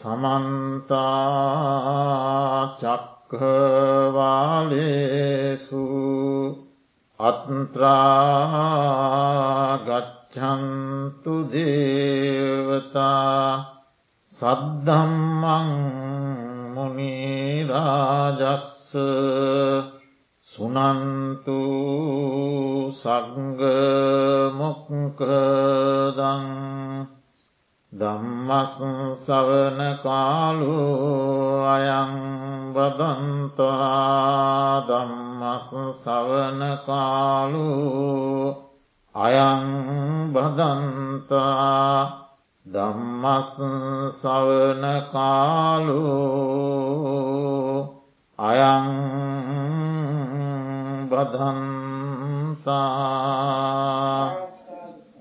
සමන්තාචක්කවාලේසු අත්ත්‍රාගච්චන්තු දේවතා සද්ධම්මං මුනිරාජස්ස සුනන්තු සග්ගමොක්කදං දම්මස් සවන කාලු අයං බදන්තා දම්මස් සවන කාලු අයං බදන්තා දම්මස් සවන කාලු අයං බදන්තා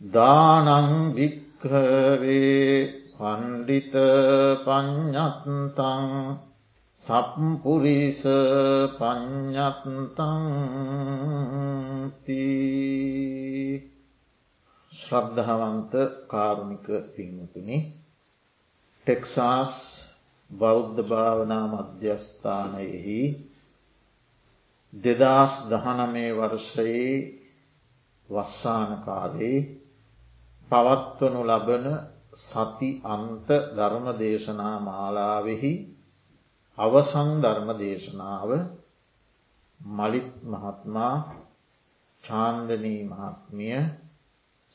දානං භික්හවේ පණ්ඩිත පඥ්ඥත්තං සප්පුරිස පඥ්ඥත්තංති ශ්‍රද්ධාවන්ත කාරුණික පින්තුනි ටෙක්සාස් බෞද්ධ භාවනා මධ්‍යස්ථානයෙහි දෙදස් දහනමේ වර්ෂයේ වස්සාන කාලේ පවත්වනු ලබන සති අන්ත ධර්ම දේශනා මාලාවෙහි අවසං ධර්ම දේශනාව මලිත් මහත්මා චාන්දනී මහත්මිය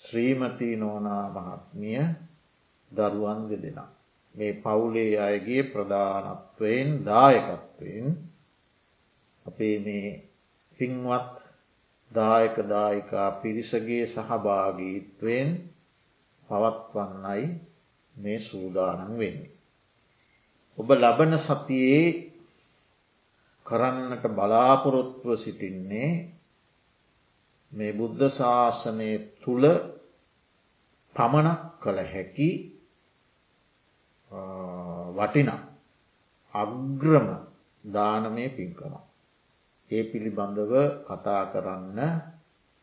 ශ්‍රීමතී නෝනා මහත්මිය දරුවන් දෙදෙනා. මේ පවුලේ අයගේ ප්‍රධානත්වයෙන් දායකත්වයෙන් අපේ මේ පින්වත් දායක දායිකා පිරිසගේ සහභාගීත්වයෙන් පවත්වන්නයි මේ සූදානන් වෙන්නේ. ඔබ ලබන සතියේ කරන්නට බලාපොරොත්ව සිටින්නේ මේ බුද්ධ ශාසනය තුළ පමණක් කළ හැකි වටින අග්‍රම දානමය පින්කම. ඒ පිළිබඳව කතා කරන්න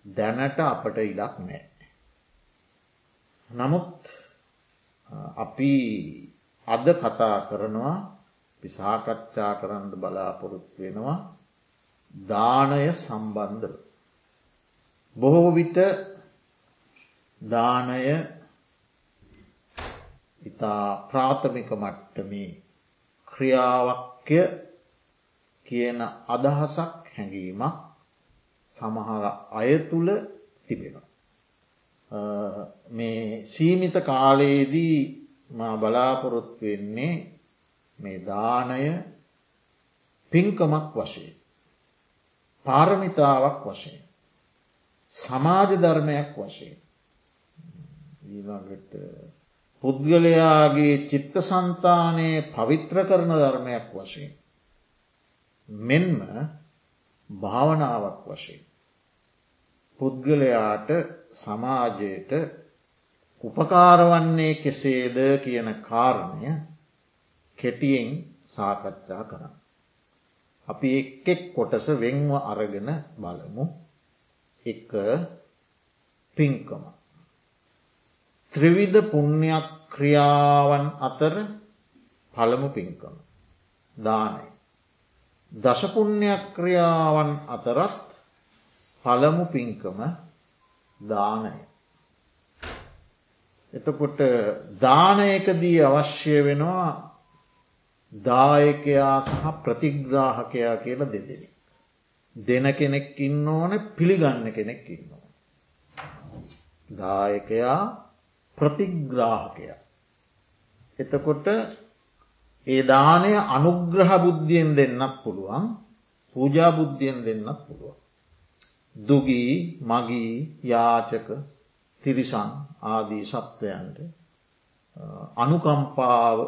දැනට අපට ඉඩක් නෑ. නමුත් අපි අද කතා කරනවා පිසාකච්ඡා කරන්න බලාපොරොත්තු වෙනවා දානය සම්බන්ධව. බොහෝ විට දානය ඉතා ප්‍රාථමික මට්ටමේ ක්‍රියාවක්්‍ය කියන අදහසක් හැඟීමක් සමහර අය තුළ තිබෙනවා. මේ සීමිත කාලයේදී බලාපොරොත්තු වෙන්නේ මේ දානය පින්කමක් වශයෙන්. පාරමිතාවක් වශයෙන්. සමාජ ධර්මයක් වශයෙන්. ඊළඟට පුද්ගලයාගේ චිත්ත සන්තානයේ පවිත්‍ර කරන ධර්මයක් වශයෙන්. මෙන්ම භාවනාවක් වශයෙන්. පුද්ගලයාට සමාජයට උපකාරවන්නේ කෙසේද කියන කාරණය කෙටියෙන් සාකච්ඡා කරන්න. අපි එක්කෙක් කොටස වෙන්ව අරගෙන බලමු එක පින්කම. ත්‍රිවිධ පුුණ්‍යයක් ක්‍රියාවන් අතර පළමු පින්කම. දානය. දශපුුණ්‍යයක් ක්‍රියාවන් අතරත් පළමු පින්කම දානය. එතකොට දානයකදී අවශ්‍ය වෙනවා දායකයා සහ ප්‍රතිග්‍රාහකයා කියල දෙදෙනෙ. දෙන කෙනෙක් ඉන්න ඕන පිළිගන්න කෙනෙක් ඉන්න ඕන. දායකයා ප්‍රතිග්‍රාහකයා. එතකොට ඒ දානය අනුග්‍රහ බුද්ධියෙන් දෙන්නත් පුළුවන් පූජා බුද්ධියෙන් දෙන්නත් පුළුවන්. දුගී මගී යාචක තිරිසන් ආදී සත්වයන්ට අනුකම්පාව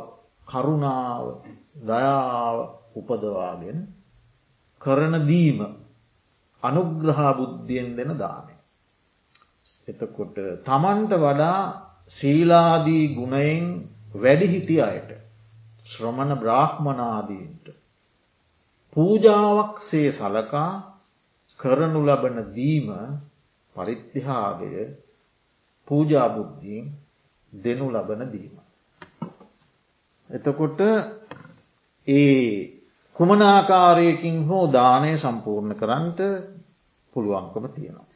කරුණාව දයාව උපදවාගෙන කරන දීම අනුග්‍රහා බුද්ධියෙන් දෙන දානය. එතකොට තමන්ට වඩා සීලාදී ගුණයෙන් වැඩි හිටිය අයට ශ්‍රමණ බ්‍රාහ්මනාදීන්ට පූජාවක් සේ සලකා කරනු ලබන දීම පරිත්තිහාගය පූජාබුද්ධීන් දෙනු ලබන දීම. එතකොට ඒ කුමනාකාරයකින් හෝ දානය සම්පූර්ණ කරන්නට පුළුවන්කම තියෙනවා.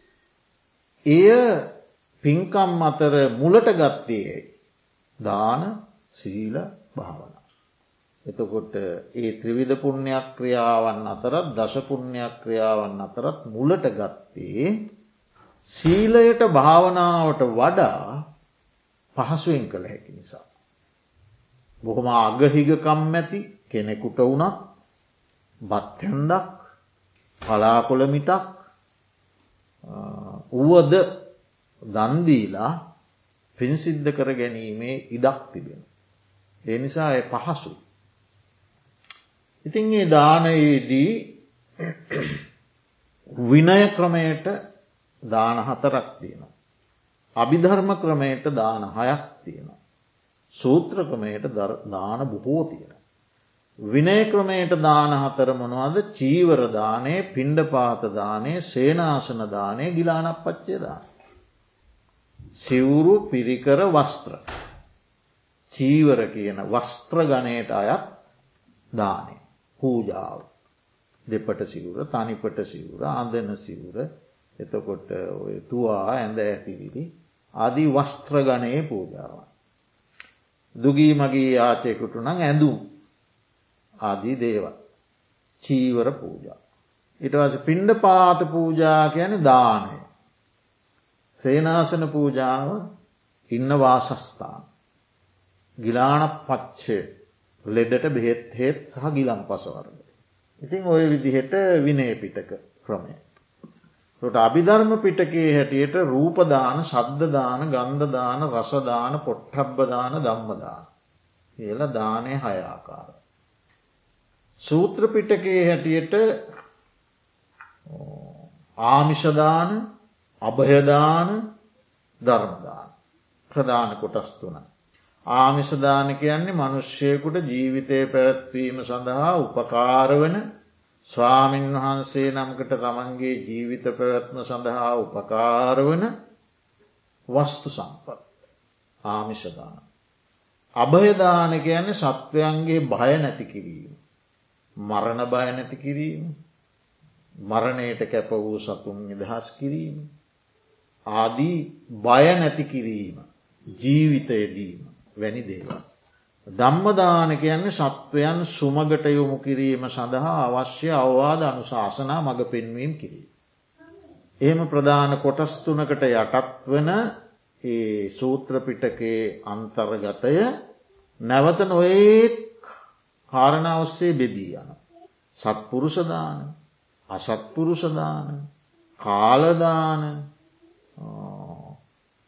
එය පින්කම් අතර මුලට ගත්තේ දාන සීල භාවන. එතකොට ඒ ත්‍රිවිධ පුුණ්‍යයක් ක්‍රියාවන් අතරත් දශපුුණ්‍යයක් ක්‍රියාවන් අතරත් මුලට ගත්තේ සීලයට භාවනාවට වඩා පහසුවෙන් කළ හැකි නිසා. බොහොම අගහිගකම් ඇති කෙනෙකුට වුණත් බත්හැන්ඩක් පලාකොළමිටක් වුවද දන්දීලා පින්සිද්ධ කර ගැනීමේ ඉඩක් තිබෙන. ඒ නිසා එය පහසු. ඉතින් ඒ දානයේදී විනය ක්‍රමයට දාන හතරක් තියෙනවා. අභිධර්ම ක්‍රමයට දාන හයක් තියෙනවා. සූත්‍ර ක්‍රමයට දාන බොහෝ තියෙන. විනය ක්‍රමයට දාන හතර මොනවද චීවර දානය පිණ්ඩ පාතදානය සේනාසන දානය ගිලානක් පච්චේ දාන. සිවුරු පිරිකර වස්ත්‍ර. චීවර කියන වස්ත්‍ර ගණයට අයත් දානය පූජාව. දෙපට සිවුර තනිපට සිවුර අඳන සිවුර එතකොට ඔය තුවා ඇඳ ඇතිවිලි අදී වස්ත්‍ර ගණයේ පූජාවන්. දුගී මගේ යාචයකුට නං ඇඳුම් ආදී දේව චීවර පූජා. ඉටවස පිණ්ඩ පාත පූජා කියන දානය. සේනාසන පූජාව ඉන්න වාසස්ථාන. ගිලාන පච්චය ලෙඩට බෙහෙත් හෙත් සහ ගිලම් පසවරද. ඉතින් ඔය විදිහට විනය පිටක ක්‍රමය. ට අභිධර්ම පිටකේ හැටියට රූපදාන ශද්ධදාන ගන්ධදාන රසදාන පොට්ටබ්බදාන දම්මදාන. කියල දානය හයාකාර. සූත්‍ර පිටකේ හැටියට ආමිෂදාන අභයදාන ධර්මදාන ප්‍රධාන කොටස් තුන. ආමිෂදාන කියන්නේ මනුෂ්‍යයකුට ජීවිතය පැවැත්වීම සඳහා උපකාරවන ස්වාමීන් වහන්සේ නම්කට තමන්ගේ ජීවිත පැවැත්ම සඳහා උපකාරවන වස්තු සම්පත් ආමිෂදාන. අභයදාන කියන්නේ සත්වයන්ගේ භය නැති කිරීම. මරණ භය නැති කිරීම මරණයට කැප වූ සතුන් නිදහස් කිරීම. ආදී බය නැති කිරීම ජීවිතයදීම වැනි දේවල්. ධම්මදාන කියන්නේ සත්වයන් සුමගට යොමු කිරීම සඳහා අවශ්‍ය අවවාද අනුශාසනා මඟ පෙන්වීම් කිරීම. එහෙම ප්‍රධාන කොටස් තුනකට යටත් වන ඒ සූත්‍රපිටකේ අන්තර්ගතය නැවත නොඒක් කාරණ ඔස්සේ බෙදී යන. සත්පුරුෂදාන අසත්පුරුෂදාන කාලදාන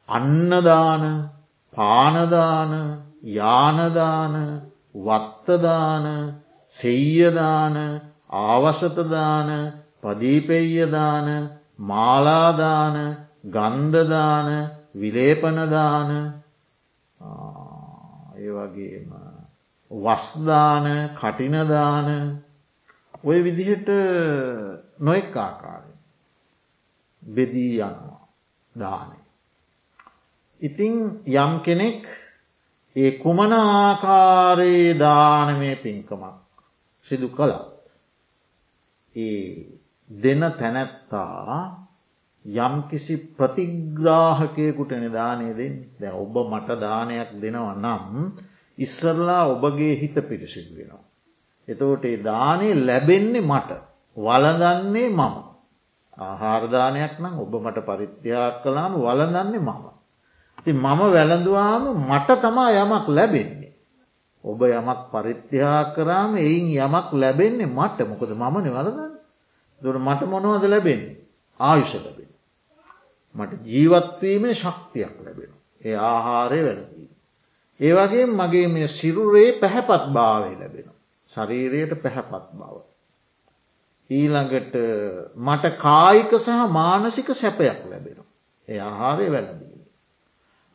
අන්නදාන පානදාන යානදාන වත්තදාන සෙය්‍යදාන ආවසතදාන පදීපෙය්‍යදාන මාලාදාන ගන්ධදාන විලේපනදාන ඒ වගේම වස්දාන කටිනදාන ඔය විදිහට නොෙක් ආකාරය බෙදී යනවා දානය. ඉතිං යම් කෙනෙක් ඒ කුමන ආකාරයේ දානමය පින්කමක් සිදු කළත්. ඒ දෙන තැනැත්තා යම් කිසි ප්‍රතිග්‍රාහකයකුට නිධානය දෙෙන් දැ ඔබ මට දානයක් දෙනව නම් ඉස්සරලා ඔබගේ හිත පිරිසිදු වෙනවා. එතෝට ඒ දානය ලැබෙන්නේ මට වලදන්නේ මම. ආහාරධානයක් නම් ඔබ මට පරිත්‍යයක් කලාම වලදන්නේ මම. ති මම වැළඳවාම මට තමා යමක් ලැබෙන්නේ. ඔබ යමක් පරිත්‍යයා කරාම එයින් යමක් ලැබෙන්නේ මට මොකද මමන වලදන්න දුර මට මොනවද ලැබෙන්නේ ආයුෂ ලැබෙන. මට ජීවත්වීමේ ශක්තියක් ලැබෙන. ඒ ආහාරය වැළඳීම. ඒවගේ මගේ මේ සිරුරේ පැහැපත් භාවය ලැබෙන. ශරීරයට පැහැපත් බව. ඊළඟට මට කායික සහ මානසික සැපයක් ලැබෙන. ඒ ආහාරය වැලදී.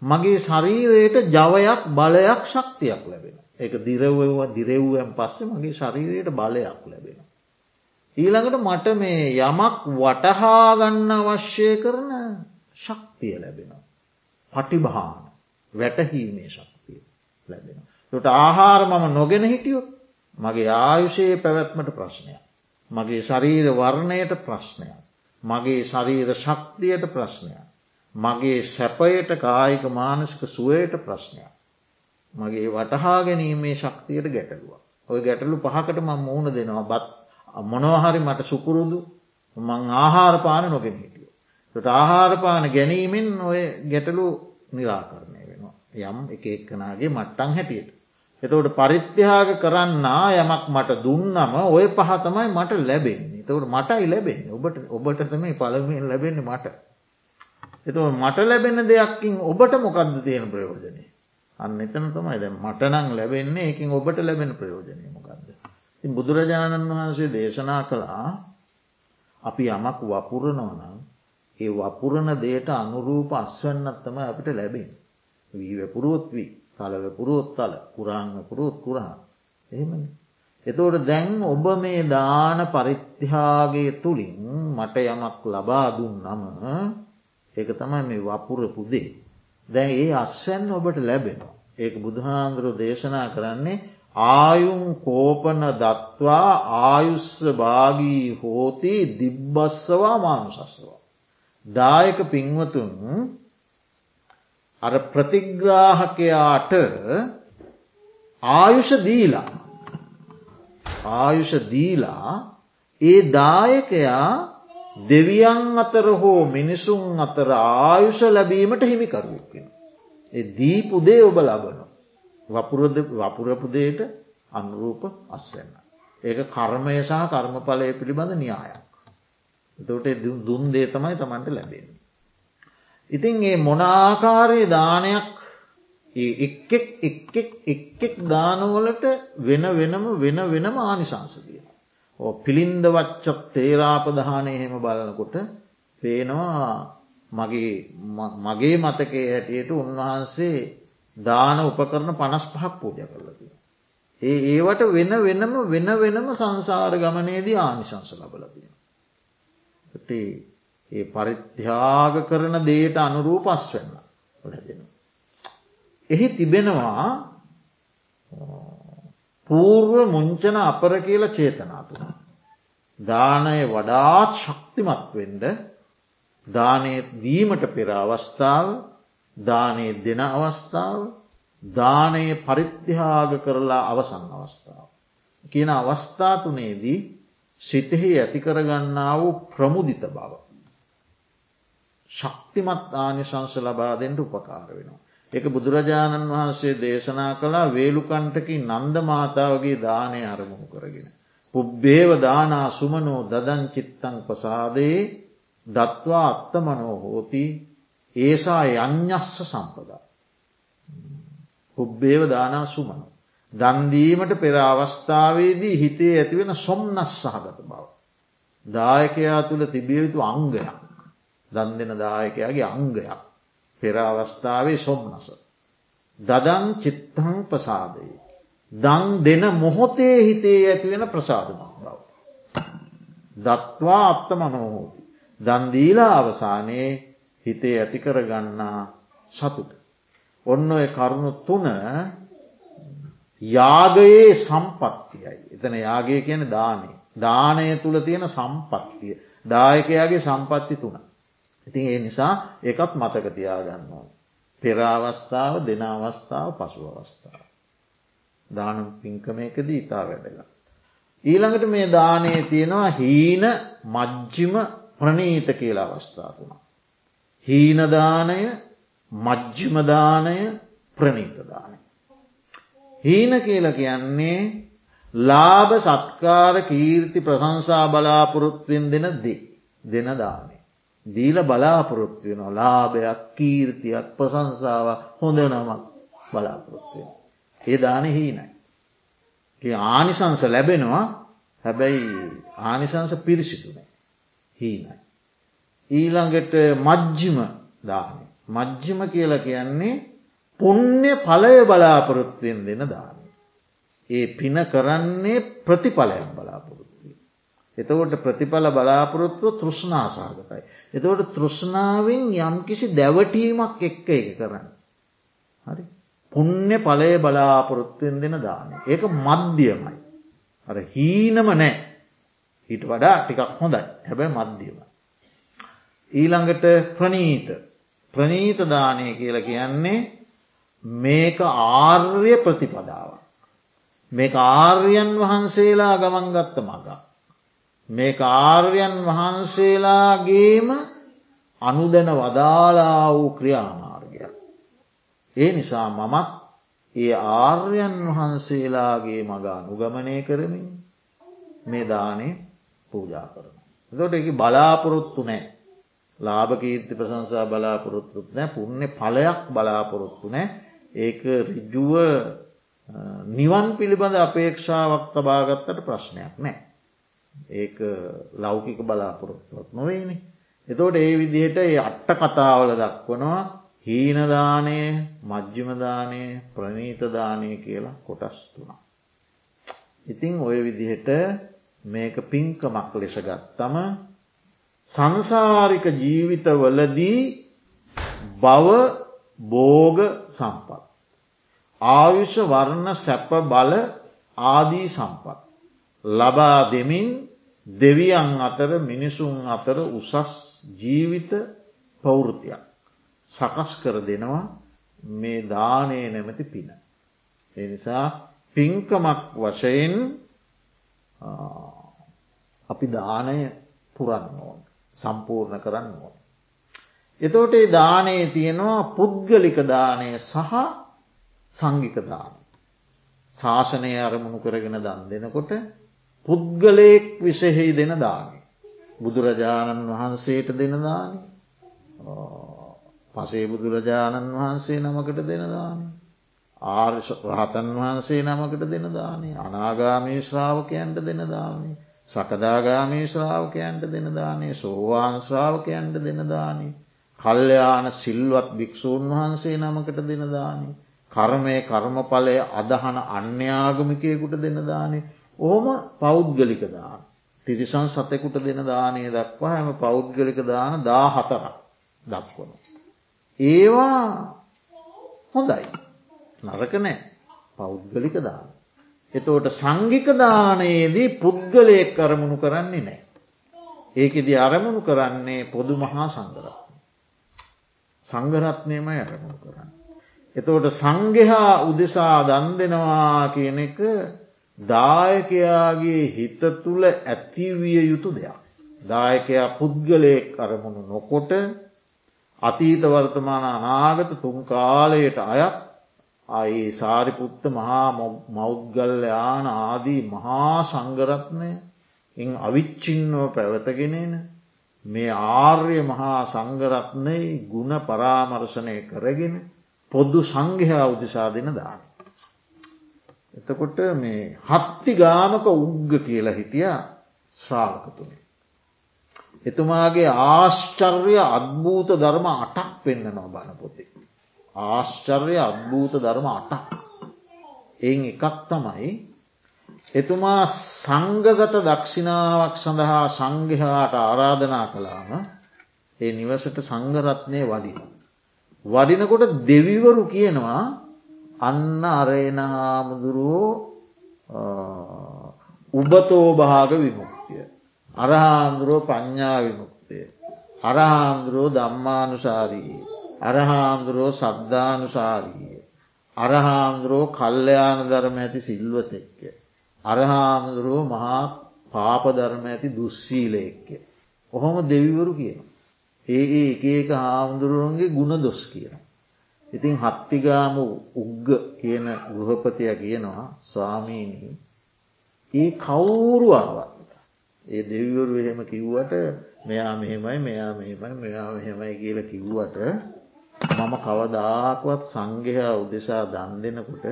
මගේ ශරීරයට ජවයක් බලයක් ශක්තියක් ලැබෙන. එක දිරවවා දිරෙව්වයන් පස්සේ මගේ ශරීරයට බලයක් ලැබෙන. ඊළඟට මට මේ යමක් වටහාගන්න අවශ්‍ය කරන ශක්තිය ලැබෙන. පටිභාන වැටහීමේ ශක්තිය ලැබෙන. ට ආහාර මම නොගෙන හිටියොත් මගේ ආයුෂයේ පැවැත්මට ප්‍රශ්නයක්. මගේ ශරීර වර්ණයට ප්‍රශ්නයක්. මගේ ශරීර ශක්තියට ප්‍රශ්නයක්. මගේ සැපයට කායික මානසික සුවයට ප්‍රශ්නයක්. මගේ වටහා ගැනීමේ ශක්තියට ගැටලුව. ඔය ගැටලු පහකට මං මුහුණ දෙනවා බත් මොනවහරි මට සුපුරුදු මං ආහාරපාන නොගෙන හිටිය. ට ආහාරපාන ගැනීමෙන් ඔය ගැටලු නිරාකරණය වෙනවා. යම් එක එක්කනාගේ මට්ටං හැටියට. එතවට පරිත්‍යයාග කරන්න යමක් මට දුන්නම ඔය පහතමයි මට ලැබෙන්නේ තවට මටයි ලැබෙන්නේ ඔබට ඔබට තමයි පළමෙන් ලැබෙන්නේ මට. එතුව මට ලැබෙන දෙයක්කින් ඔබට මොකක්ද තියෙන ප්‍රයෝජනය. අන්න එතන තමයි දැ මටනං ලැබෙන්නේ එකින් ඔබට ලැබෙන ප්‍රයෝජනය මොකක්ද. ති බුදුරජාණන් වහන්සේ දේශනා කළා අපි යමක් වපුරනවනම් ඒ වපුරණ දේට අනුරූප අස්වන්නත්තම අපිට ලැබෙන්. වී වැපුරුවොත් වී තලව පුරුවොත් තල පුරාංග පුරුවත් කුරහා එහෙමනි. එතෝට දැන් ඔබ මේ දාන පරිත්‍යාගේ තුළින් මට යමක් ලබා දුන් නම ඒක තමයි මේ වපුරපු දේ. දැන් ඒ අස්වැන්න ඔබට ලැබෙනවා. ඒක බුදුහාන්දුරු දේශනා කරන්නේ ආයුම් කෝපන දත්වා ආයුස්ස භාගී හෝති දිබ්බස්සවා මානුසස්සවා. දායක පින්වතුන් අර ප්‍රතිග්‍රාහකයාට ආයුෂ දීලා ආයුෂ දීලා ඒ දායකයා දෙවියන් අතර හෝ මිනිසුන් අතර ආයුෂ ලැබීමට හිමිකරුවක් වෙන. ඒ දීපුදේ ඔබ ලබන. වපුරද වපුරපුදයට අනුරූප අස්වන්න. ඒක කර්මය සහ කර්මඵලය පිළිබඳ න්‍යායක්. එතට දුන් දේ තමයි තමන්ට ලැබෙන. ඉතින් ඒ මොනාකාරයේ දානයක් එක්ෙක් එක්ෙක් එක්ෙක් දානවලට වෙන වෙනම වෙන වෙනම ආනිසංසදිය. පිළින්ද වච්චත් තේරාපදහානය එහෙම බලනකොට පේනවා මගේ මතකේ හැටියට උන්වහන්සේ දාන උපකරන පනස් පහක් පූජ කරලති. ඒ ඒවට වෙන වෙනම වෙන වෙනම සංසාර ගමනේදී ආනිශංස ලබලතිය. ඒ පරිත්‍යාග කරන දේට අනුරූපස් වෙන්න ලැබෙන. එහි තිබෙනවා පූර්ව මුංචන අපර කියල චේතනාතුන. දානය වඩාත් ශක්තිමත් වෙන්ඩ දානය දීමට පෙර අවස්ථාව දානය දෙන අවස්ථාව දානය පරිත්‍යහාග කරලා අවසන් අවස්ථාව. කියන අවස්ථාතුනේදී සිතෙහි ඇතිකරගන්නා වූ ප්‍රමුදිත බව. ශක්තිමත් ආනිශංස ලබා දෙෙන්ට උපකාර වෙනවා. එක බුදුරජාණන් වහන්සේ දේශනා කළා වේලුකන්ටකි නන්ද මාතාවගේ දානය අරමුණු කරගෙන. පුබ්බේව දානා සුමනෝ දදන් චිත්තං පසාදයේ දත්වා අත්තමනෝ හෝති ඒසා යඥස්ස සම්පදා. පුබ්බේව දානා සුමනෝ. දන්දීමට පෙර අවස්ථාවේදී හිතේ ඇතිවෙන සොම්නස් සහගත බව. දායකයා තුළ තිබිය යුතු අංගයක්. දන් දෙන දායකයාගේ අංගයක්. පෙර අවස්ථාවේ සොම්නස. දදන් චිත්තං ප්‍රසාදයේ. දං දෙන මොහොතේ හිතේ ඇතිවෙන ප්‍රසාධමක් බව. දත්වා අත්ත මනෝහෝති. දන්දීලා අවසානයේ හිතේ ඇතිකර ගන්නා සතුට. ඔන්න ඔය කරුණු තුන යාගයේ සම්පත්තියයි. එතන යාගය කියන දානය. දානය තුළ තියෙන සම්පත්තිය. දායකයාගේ සම්පත්ති තුන. ඉතින් ඒ නිසා ඒකත් මතක තියාගන්නවා. පෙරාවස්ථාව දෙන අවස්ථාව පසු අවස්ථාව. දානම් පින්කමයකදී ඉතා වැදගත්. ඊළඟට මේ දානයේ තියෙනවා හීන මජ්ජිම ප්‍රනීත කියලා අවස්ථාතුන. හීනදානය මජ්ජිමදානය ප්‍රනීතදානය. හීන කියල කියන්නේ ලාභ සත්කාර කීර්ති ප්‍රසංසා බලාපොරොත්තුවෙන් දෙන දේ දෙන දානය. දීල බලාපොරොත්තු වෙන ලාභයක් කීර්තියක් ප්‍රසංසාාව හොඳ නමක් බලාපොරොත්තුවෙන්. ඒ දාන හීනයි. ආනිසංස ලැබෙනවා හැබැයි ආනිසංස පිරිසිදුනේ හීනයි. ඊළඟට මජ්ජිම දානය. මජ්ජිම කියල කියන්නේ පුුණ්‍ය පලය බලාපොරොත්තුවෙන් දෙන දාන. ඒ පින කරන්නේ ප්‍රතිඵලයක් බලාපොරොත්තුව. එතකොට ප්‍රතිඵල බලාපොරොත්තුව තෘෂ්නාසාගතයි. එතකොට තෘෂ්නාවෙන් යම්කිසි දැවටීමක් එක්ක එක කරන්න. හරි පුුණ්‍ය පලය බලාපොරොත්තුවෙන් දෙන දාන. ඒක මධ්‍යමයි. අර හීනම නෑ හිට වඩා ටිකක් හොඳයි හැබැ මධ්‍යම. ඊළඟට ප්‍රනීත ප්‍රනීතදානය කියල කියන්නේ මේක ආර්ය ප්‍රතිපදාවක්. මේ ආර්යන් වහන්සේලා ගමන්ගත්ත මග. මේ ආර්යන් වහන්සේලාගේම අනුදැන වදාලා වූ ක්‍රියාමාර්ගයක්. ඒ නිසා මමත් ඒ ආර්යන් වහන්සේලාගේ මග අනුගමනය කරමින් මේ දානය පූජා කරන. දොට එක බලාපොරොත්තු නෑ ලාභ කීර්ති ප්‍රසංසා බලාපොරොත්තුත් නෑ පුුණ්‍ය පලයක් බලාපොරොත්තු නෑ ඒක රිජුව නිවන් පිළිබඳ අපේක්ෂාවක් තබාගත්තට ප්‍රශ්නයක් නෑ. ඒක ලෞකික බලාපොරොත්තුවත් නොවේනි. එතෝට ඒ විදිහට ඒ අට්ට කතාවල දක්වනවා හීනදානය මජ්්‍යමදානය ප්‍රනීතදානය කියලා කොටස් තුනා. ඉතිං ඔය විදිහට මේක පින්කමක් ලෙස ගත්තම සංසාරික ජීවිතවලදී බව බෝග සම්පත්. ආයුෂ වර්ණ සැප බල ආදී සම්පත්. ලබා දෙමින් දෙවියන් අතර මිනිසුන් අතර උසස් ජීවිත පෞෘතියක්. සකස් කර දෙනවා මේ දානය නැමැති පින. එනිසා පින්කමක් වශයෙන් අපි දානය පුරන්න ඕන් සම්පූර්ණ කරන්න ඕන. එතෝට ඒ දානයේ තියෙනවා පුද්ගලික දානය සහ සංගික දාන. ශාසනය අරමුණු කරගෙන දන් දෙනකොට පුද්ගලයෙක් විසෙහි දෙන දානය. බුදුරජාණන් වහන්සේට දෙන දානය පසේ බුදුරජාණන් වහන්සේ නමකට දෙන දානය. ආර්ෂ රහතන් වහන්සේ නමකට දෙන දානය අනාගාමී ශ්‍රාවකයන්ට දෙන දානය. සකදාගාමී ශ්‍රාවකයන්ට දෙන දානේ සෝවාන් ශ්‍රාවකයන්ට දෙන දානේ කල්්‍යයාන සිල්වත් භික්‍ෂූන් වහන්සේ නමකට දෙන දානේ කර්මය කර්මඵලය අදහන අන්‍යාගමිකයකුට දෙන දානේ ඕම පෞද්ගලික දාන. තිරිසන් සතෙකුට දෙන දානය දක්වා හැම පෞද්ගලික දාන දා හතරක් දක්වන. ඒවා හොඳයි නරක නෑ පෞද්ගලික දාන. එතෝට සංගික දානයේදී පුද්ගලයෙක් අරමුණු කරන්නේ නෑ. ඒකෙදි අරමුණු කරන්නේ පොදු මහා සංගරත්න. සංගරත්නයම අරමුණු කරන්න. එතෝට සංගහා උදෙසා දන් දෙනවා කියන එක දායකයාගේ හිත තුළ ඇතිවිය යුතු දෙයක්. දායකයා පුද්ගලයෙක් අරමුණු නොකොට අතීත වර්තමාන අනාගත තුන් කාලයට අයත් අයි සාරිපුත්ත මහා මෞද්ගල්්‍යයාන ආදී මහා සංගරත්නය ඉන් අවිච්චින්නව පැවතගෙනෙන මේ ආර්ය මහා සංගරත්නයි ගුණ පරාමර්ශනය කරගෙන පොද්දු සංඝයා උදිසා දෙන දාන. එතකොට මේ හත්ති ගාමක උග්ග කියලා හිටිය ශ්‍රාවකතුනේ. එතුමාගේ ආශ්චර්ය අත්භූත ධර්ම අටක් පෙන්න්න නො බණපොතේ. ආශ්චර්ය අත්භූත ධර්ම අටක්. එයින් එකක් තමයි එතුමා සංගගත දක්ෂිනාවක් සඳහා සංගහාට ආරාධනා කළාම ඒ නිවසට සංගරත්නය වඩින. වඩිනකොට දෙවිවරු කියනවා අන්න අරේන හාමුදුරුවෝ උබතෝ භාග විමුක්තිය. අරහාන්දුරුවෝ පඤ්ඥා විමුක්තිය. අරහාන්දුරුවෝ දම්මානුසාරී. අරහාන්දුරෝ සද්ධානුසාරීය. අරහාන්දුරෝ කල්්‍යයාන ධර්ම ඇති සිල්වතෙක්ක. අරහාමුදුරුව මහා පාපධර්ම ඇති දුස්සීලයෙක්ක. ඔහොම දෙවිවරු කියන. ඒ ඒ එක ඒක හාමුදුරුවන්ගේ ගුණ දොස් කියන. ඉතින් හත්තිගාම උග්ග කියන ගෘහපතිය කියනවා ස්වාමීනී ඒ කවුරුවාවත්. ඒ දෙවිවරු එහෙම කිව්වට මෙයා මෙහෙමයි මෙයා මෙහෙමයි මෙයා මෙහෙමයි කියල කිව්වට මම කවදාකවත් සංඝයා උදෙසා දන් දෙනකොට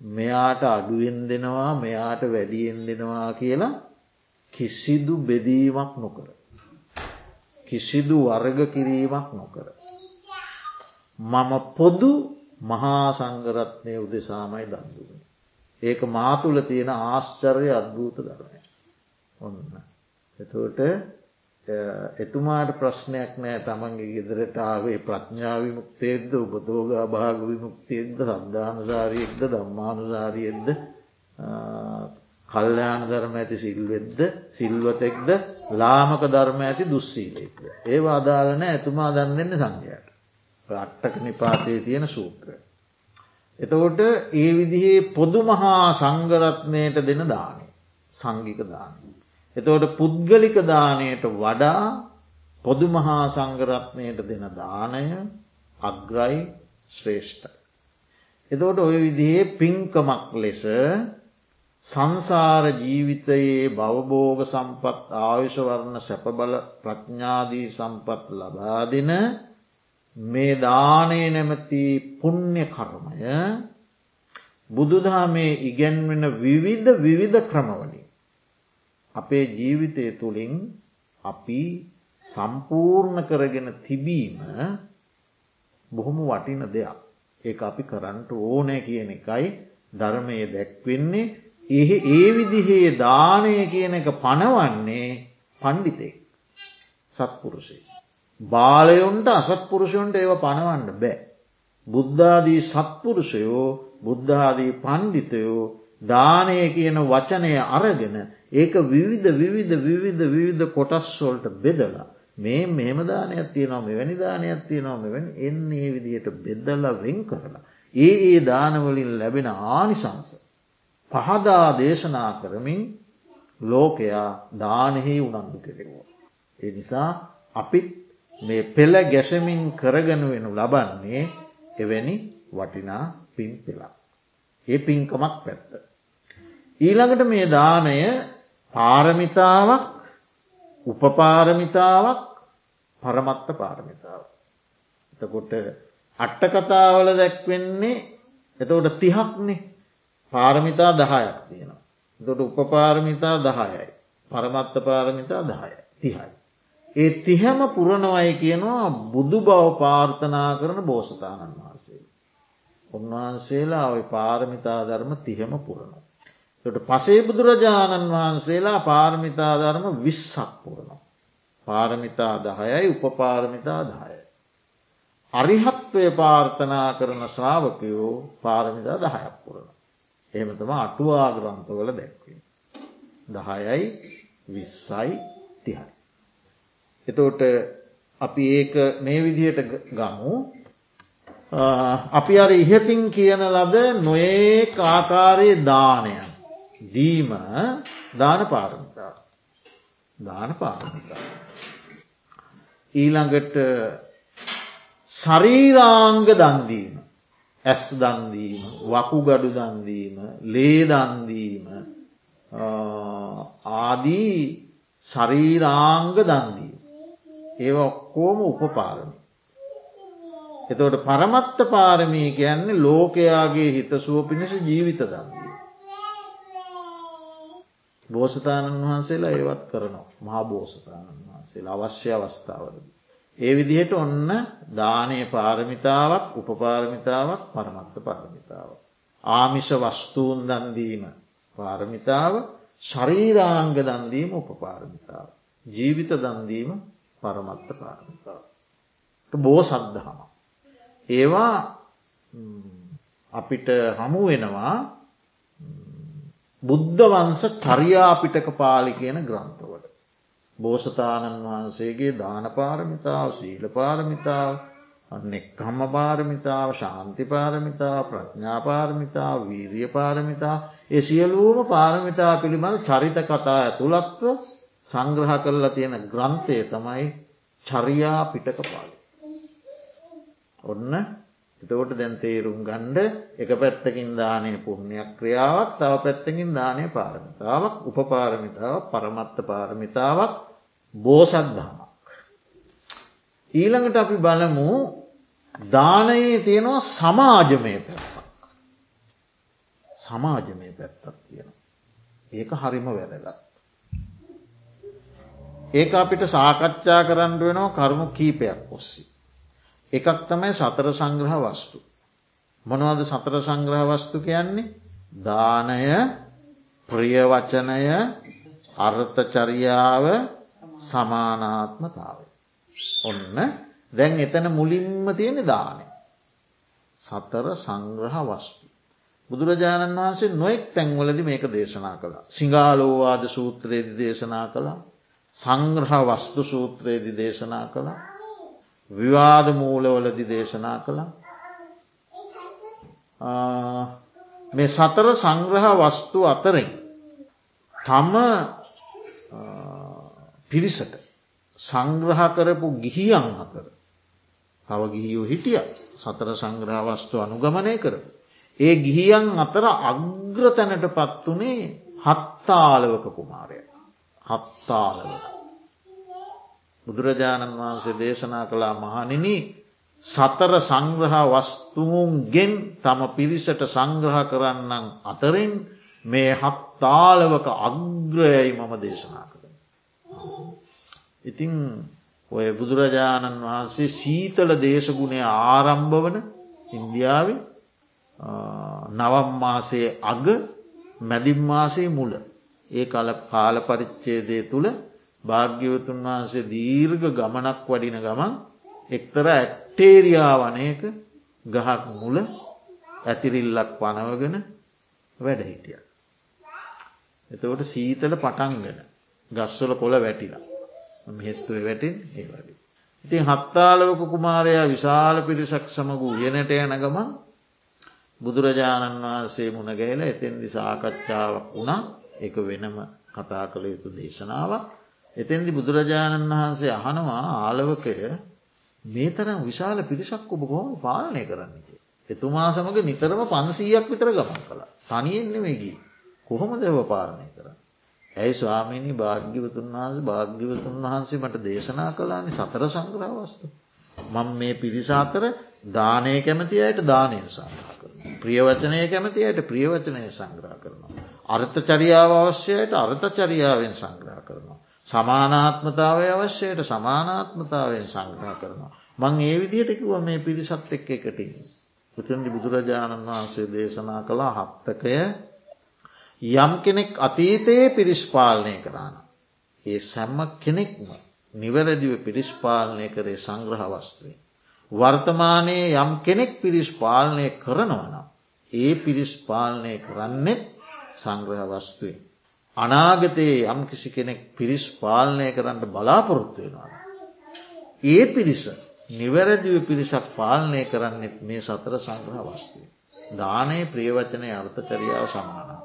මෙයාට අඩුවෙන් දෙනවා මෙයාට වැඩියෙන් දෙනවා කියලා කිසිදු බෙදීමක් නොකර. කිසිදු වර්ග කිරීමක් නොකර. මම පොදු මහා සංගරත්නය උදෙසාමයි දන්දුවන. ඒක මාතුල තියෙන ආශ්චර්ය අද්භූත ධර්මය. ඔන්න. එතුවට එතුමාට ප්‍රශ්නයක් නෑ තමන්ගේ ගෙදරට ආවේ ප්‍රඥාව විමුක්තයක්ද උපතෝගා භාග විමුක්තියෙක්ද සද්ධානුසාරියෙක්ද දම්මානුසාරියෙක්ද කල්්‍යයාන ධර්ම ඇති සිල්වෙද්ද සිල්වතෙක්ද ලාමක ධර්ම ඇති දුස්සීලෙක්ද. ඒ අදාලන ඇතුමා දන් දෙන්න සංඝයට. අට්ටක නිපාතයේ තියෙන සූත්‍ර. එතකොට ඒ විදිහේ පොදු මහා සංගරත්නයට දෙන දානය සංගික දානය. එතවට පුද්ගලික දානයට වඩා පොදු මහා සංගරත්නයට දෙන දානය අග්‍රයි ශ්‍රේෂ්ඨයි. එතවට ඔය විදිහේ පින්කමක් ලෙස සංසාර ජීවිතයේ බවබෝග සම්පත් ආයුෂවරණ සැපබල ප්‍රඥාදී සම්පත් ලබාදින මේ දානය නැමති පුුණ්්‍ය කර්මය බුදුදහමේ ඉගැන්වෙන විවිධ විවිධ ක්‍රමවලින්. අපේ ජීවිතය තුළින් අපි සම්පූර්ණ කරගෙන තිබීම බොහොම වටින දෙයක්. ඒ අපි කරන්නට ඕනෑ කියන එකයි ධර්මය දැක්වෙන්නේ ඒ ඒ විදිහේ දානය කියන එක පනවන්නේ පණ්ඩිතෙක් සත්පුරුෂය. බාලයොන්ට අසත්පුරුෂයොන්ට ඒව පනවන්න බෑ. බුද්ධාදී සත්පුරුෂයෝ බුද්ධාදී පණ්ඩිතයෝ දානය කියන වචනය අරගෙන ඒක විවිධ විවිධ විවිධ විවිධ කොටස්වොල්ට බෙදලා මේ මෙම දානයක් තියනවා මෙවැනි දානයක් තියනවා මෙවැනි එන්නේ විදිහට බෙද්දල වෙන් කරලා. ඒ ඒ දානවලින් ලැබෙන ආනිසංස පහදා දේශනා කරමින් ලෝකයා දානෙහි උනන්දු කෙරෙවෝ. ඒ නිසා අපිත් මේ පෙළ ගැසමින් කරගන වෙනු ලබන්නේ එවැනි වටිනා පින් පෙලා. ඒ පින්කමක් පැත්ත. ඊළඟට මේ දානය පාරමිතාවක් උපපාරමිතාවක් පරමත්ත පාරමිතාව. එතකොට අට්ටකතාවල දැක්වෙන්නේ එතකොට තිහක්නේ පාරමිතා දහයක් තියෙනවා. දොට උපපාරමිතා දහයයි. පරමත්ත පාරමිතා දහය තිහයි. ඒ තිහැම පුරණවයි කියනවා බුදු බව පාර්ථනා කරන බෝසතාණන් වහන්සේ. උන්වහන්සේලා ඔය පාරමිතා ධර්ම තිහෙම පුරණ. ට පසේ බුදුරජාණන් වහන්සේලා පාරමිතා ධර්ම විස්සක් පුරණ. පාරමිතා දහයයි උපපාරමිතා දහය. අරිහත්වය පාර්ථනා කරන ශ්‍රාවකයෝ පාරමිතා දහයක් පුරණ. එහෙමතම අටුවා ග්‍රන්ථවල දැක්වේ. දහයයි විස්සයි තිහයි. එතෝට අපි ඒක මේ විදිහට ගමු. අපි අර ඉහතින් කියන ලද නොඒ ආකාරයේ දානයන් දීම දාන පාරමිතා. දාන පාරමිතා. ඊළඟට ශරීරාංග දන්දීම ඇස් දන්දීම වකුගඩු දන්දීම ලේදන්දීම ආදී ශරීරාංග දන්දීම ඒ ඔක්කෝම උපපාරමි. එතවට පරමත්ත පාරමී කියන්නේ ලෝකයාගේ හිතසුව පිණිස ජීවිත දන්දී. බෝසතාණන් වහන්සේලා ඒවත් කරනවා මහා බෝසතාණන් වහන්සේලා අවශ්‍ය අවස්ථාවලද. ඒ විදිහට ඔන්න දානය පාරමිතාවක් උපපාරමිතාවක් පරමත්ත පාරමිතාව. ආමිෂ වස්තුූන් දන්දීම පාරමිතාව ශරීරාංග දන්දීම උපපාරමිතාව. ජීවිත දන්දීම පරමත්ත පාරමිතාව. බෝ සද්ධහම. ඒවා අපිට හමු වෙනවා බුද්ධ වන්ස චරියාපිටක පාලි කියන ග්‍රන්ථවට. බෝසතාණන් වහන්සේගේ දානපාරමිතාව සීල පාරමිතාව නෙක්කම්ම පාරමිතාව ශාන්ති පාරමිතා ප්‍රඥාපාරමිතා වීරිය පාරමිතා ඒ සියලූම පාරමිතා පිළිබඳ චරිත කතා ඇතුළත්ව සංග්‍රහ කරලා තියෙන ග්‍රන්ථය තමයි චරියා පිටක පාලි. ඔන්න එතකොට දැන් තේරුම් ගණ්ඩ එක පැත්තකින් දානය පුුණ්‍යයක් ක්‍රියාවක් තව පැත්තකින් දානය පාරමිතාවක් උපපාරමිතාවක් පරමත්ත පාරමිතාවක් බෝසත්දහමක්. ඊළඟට අපි බලමු දානයේ තියෙනවා සමාජමය පැත්තක්. සමාජමය පැත්තක් තියෙන. ඒක හරිම වැදගත්. ඒක අපිට සාකච්ඡා කරන්න වෙනවා කරුණු කීපයක් ඔස්සි. එකක් තමයි සතර සංග්‍රහ වස්තු. මොනවද සතර සංග්‍රහ වස්තු කියන්නේ දානය ප්‍රියවචනය අර්ථචරියාව සමානාත්මතාව. ඔන්න දැන් එතන මුලින්ම තියෙන දානය. සතර සංග්‍රහ වස්තු. බුදුරජාණන් වහන්සේ නොෙක් තැන්වලදි මේක දේශනා කළා. සිංහාලෝවාද සූත්‍රයේදි දේශනා කළා සංග්‍රහ වස්තු සූත්‍රයේදි දේශනා කළා විවාද මූලවලදි දේශනා කළා මේ සතර සංග්‍රහ වස්තු අතරින් තම පිරිසට සංග්‍රහ කරපු ගිහියන් අතර තව ගිහියෝ හිටිය සතර සංග්‍රහවස්තු අනුගමනය කරපු. ඒ ගිහියන් අතර අග්‍ර තැනට පත් වනේ හත්තාලවක කුමාරය. හත්තාලවක. බුදුරජාණන් වහන්සේ දේශනා කළා මහනිනි සතර සංග්‍රහ වස්තුූන්ගෙන් තම පිරිසට සංග්‍රහ කරන්නන් අතරින් මේ හත්තාලවක අග්‍රයයි මම දේශනා කර. ඉතිං ඔය බුදුරජාණන් වහන්සේ සීතල දේශගුණය ආරම්භ වන ඉන්දියාව නවම් මාසයේ අග මැදිම් මාසේ මුල ඒ කල කාල පරිච්චේදය තුළ භාග්‍යවතුන් වහන්සේ දීර්ඝ ගමනක් වඩින ගමන් එක්තර ඇක්ටේරයා වනයක ගහක් මුල ඇතිරිල්ලක් පනවගෙන වැඩ හිටිය. එතකොට සීතල පටන්ගෙන ගස්වල කොළ වැටිලා මෙහෙත්තුව වැටින් ඒ වගේ. ඉතින් හත්තාලවක කුමාරයා විශාල පිරිසක් සමග උයනට යන ගමන් බුදුරජාණන් වහන්සේ මුණගැහල එතෙන්දි සාකච්ඡාවක් වුණා එක වෙනම කතා කළ යුතු දේශනාව. එතෙන්දි බුදුරජාණන් වහන්සේ අහනවා ආලවකය මේ තරම් විශාල පිරිසක් ඔබ කොහොම පාලනය කරන්නේ. එතුමා සමඟ නිතරම පන්සීයක් විතර ගමන් කළ තනියෙන් නෙමේගී කොහොම දෙව පාලනය කරන්න. ඇයි ස්වාමීණී භාග්‍යවතුන් වහන්ස භාග්‍යවතුන් වහන්සේ මට දේශනා කලානි සතර සංග්‍රහවස්තු. මං මේ පිරිසාතර දානය කැමති අයට දානය සංග්‍රහ කරන. ප්‍රියවචනය කැමති අයට ප්‍රියවචනය සංග්‍රහ කරනවා. අර්ථ චරියාව අවශ්‍යයට අර්ථ චරියාවෙන් සංග්‍රහ කරනවා. සමානාත්මතාවය අවශ්‍යයට සමානාත්මතාවයෙන් සංග්‍රහ කරනවා. මං ඒ විදිහට කිව මේ පිරිසත් එක්ක එකටින්. පුතන්දි බුදුරජාණන් වහන්සේ දේශනා කළා හත්තකය යම් කෙනෙක් අතීතයේ පිරිස්පාලනය කරන්න. ඒ සැම්ම කෙනෙක්ම නිවැරදිව පිරිස්පාලනය කරේ සංග්‍රහවස්තුවේ. වර්තමානයේ යම් කෙනෙක් පිරිස්පාලනය කරනවනම්. ඒ පිරිස්පාලනය කරන්නෙත් සංග්‍රහවස්තුවේ. අනාගතයේ යම් කිසි කෙනෙක් පිරිස්පාලනය කරන්න බලාපොරොත්තු වෙනවා. ඒ පිරිස නිවැරදිව පිරිසක් පාලනය කරන්නෙත් මේ සතර සංග්‍රහ වස්තුවේ. දානය ප්‍රියවචනය අර්ථචරියාව සමානා.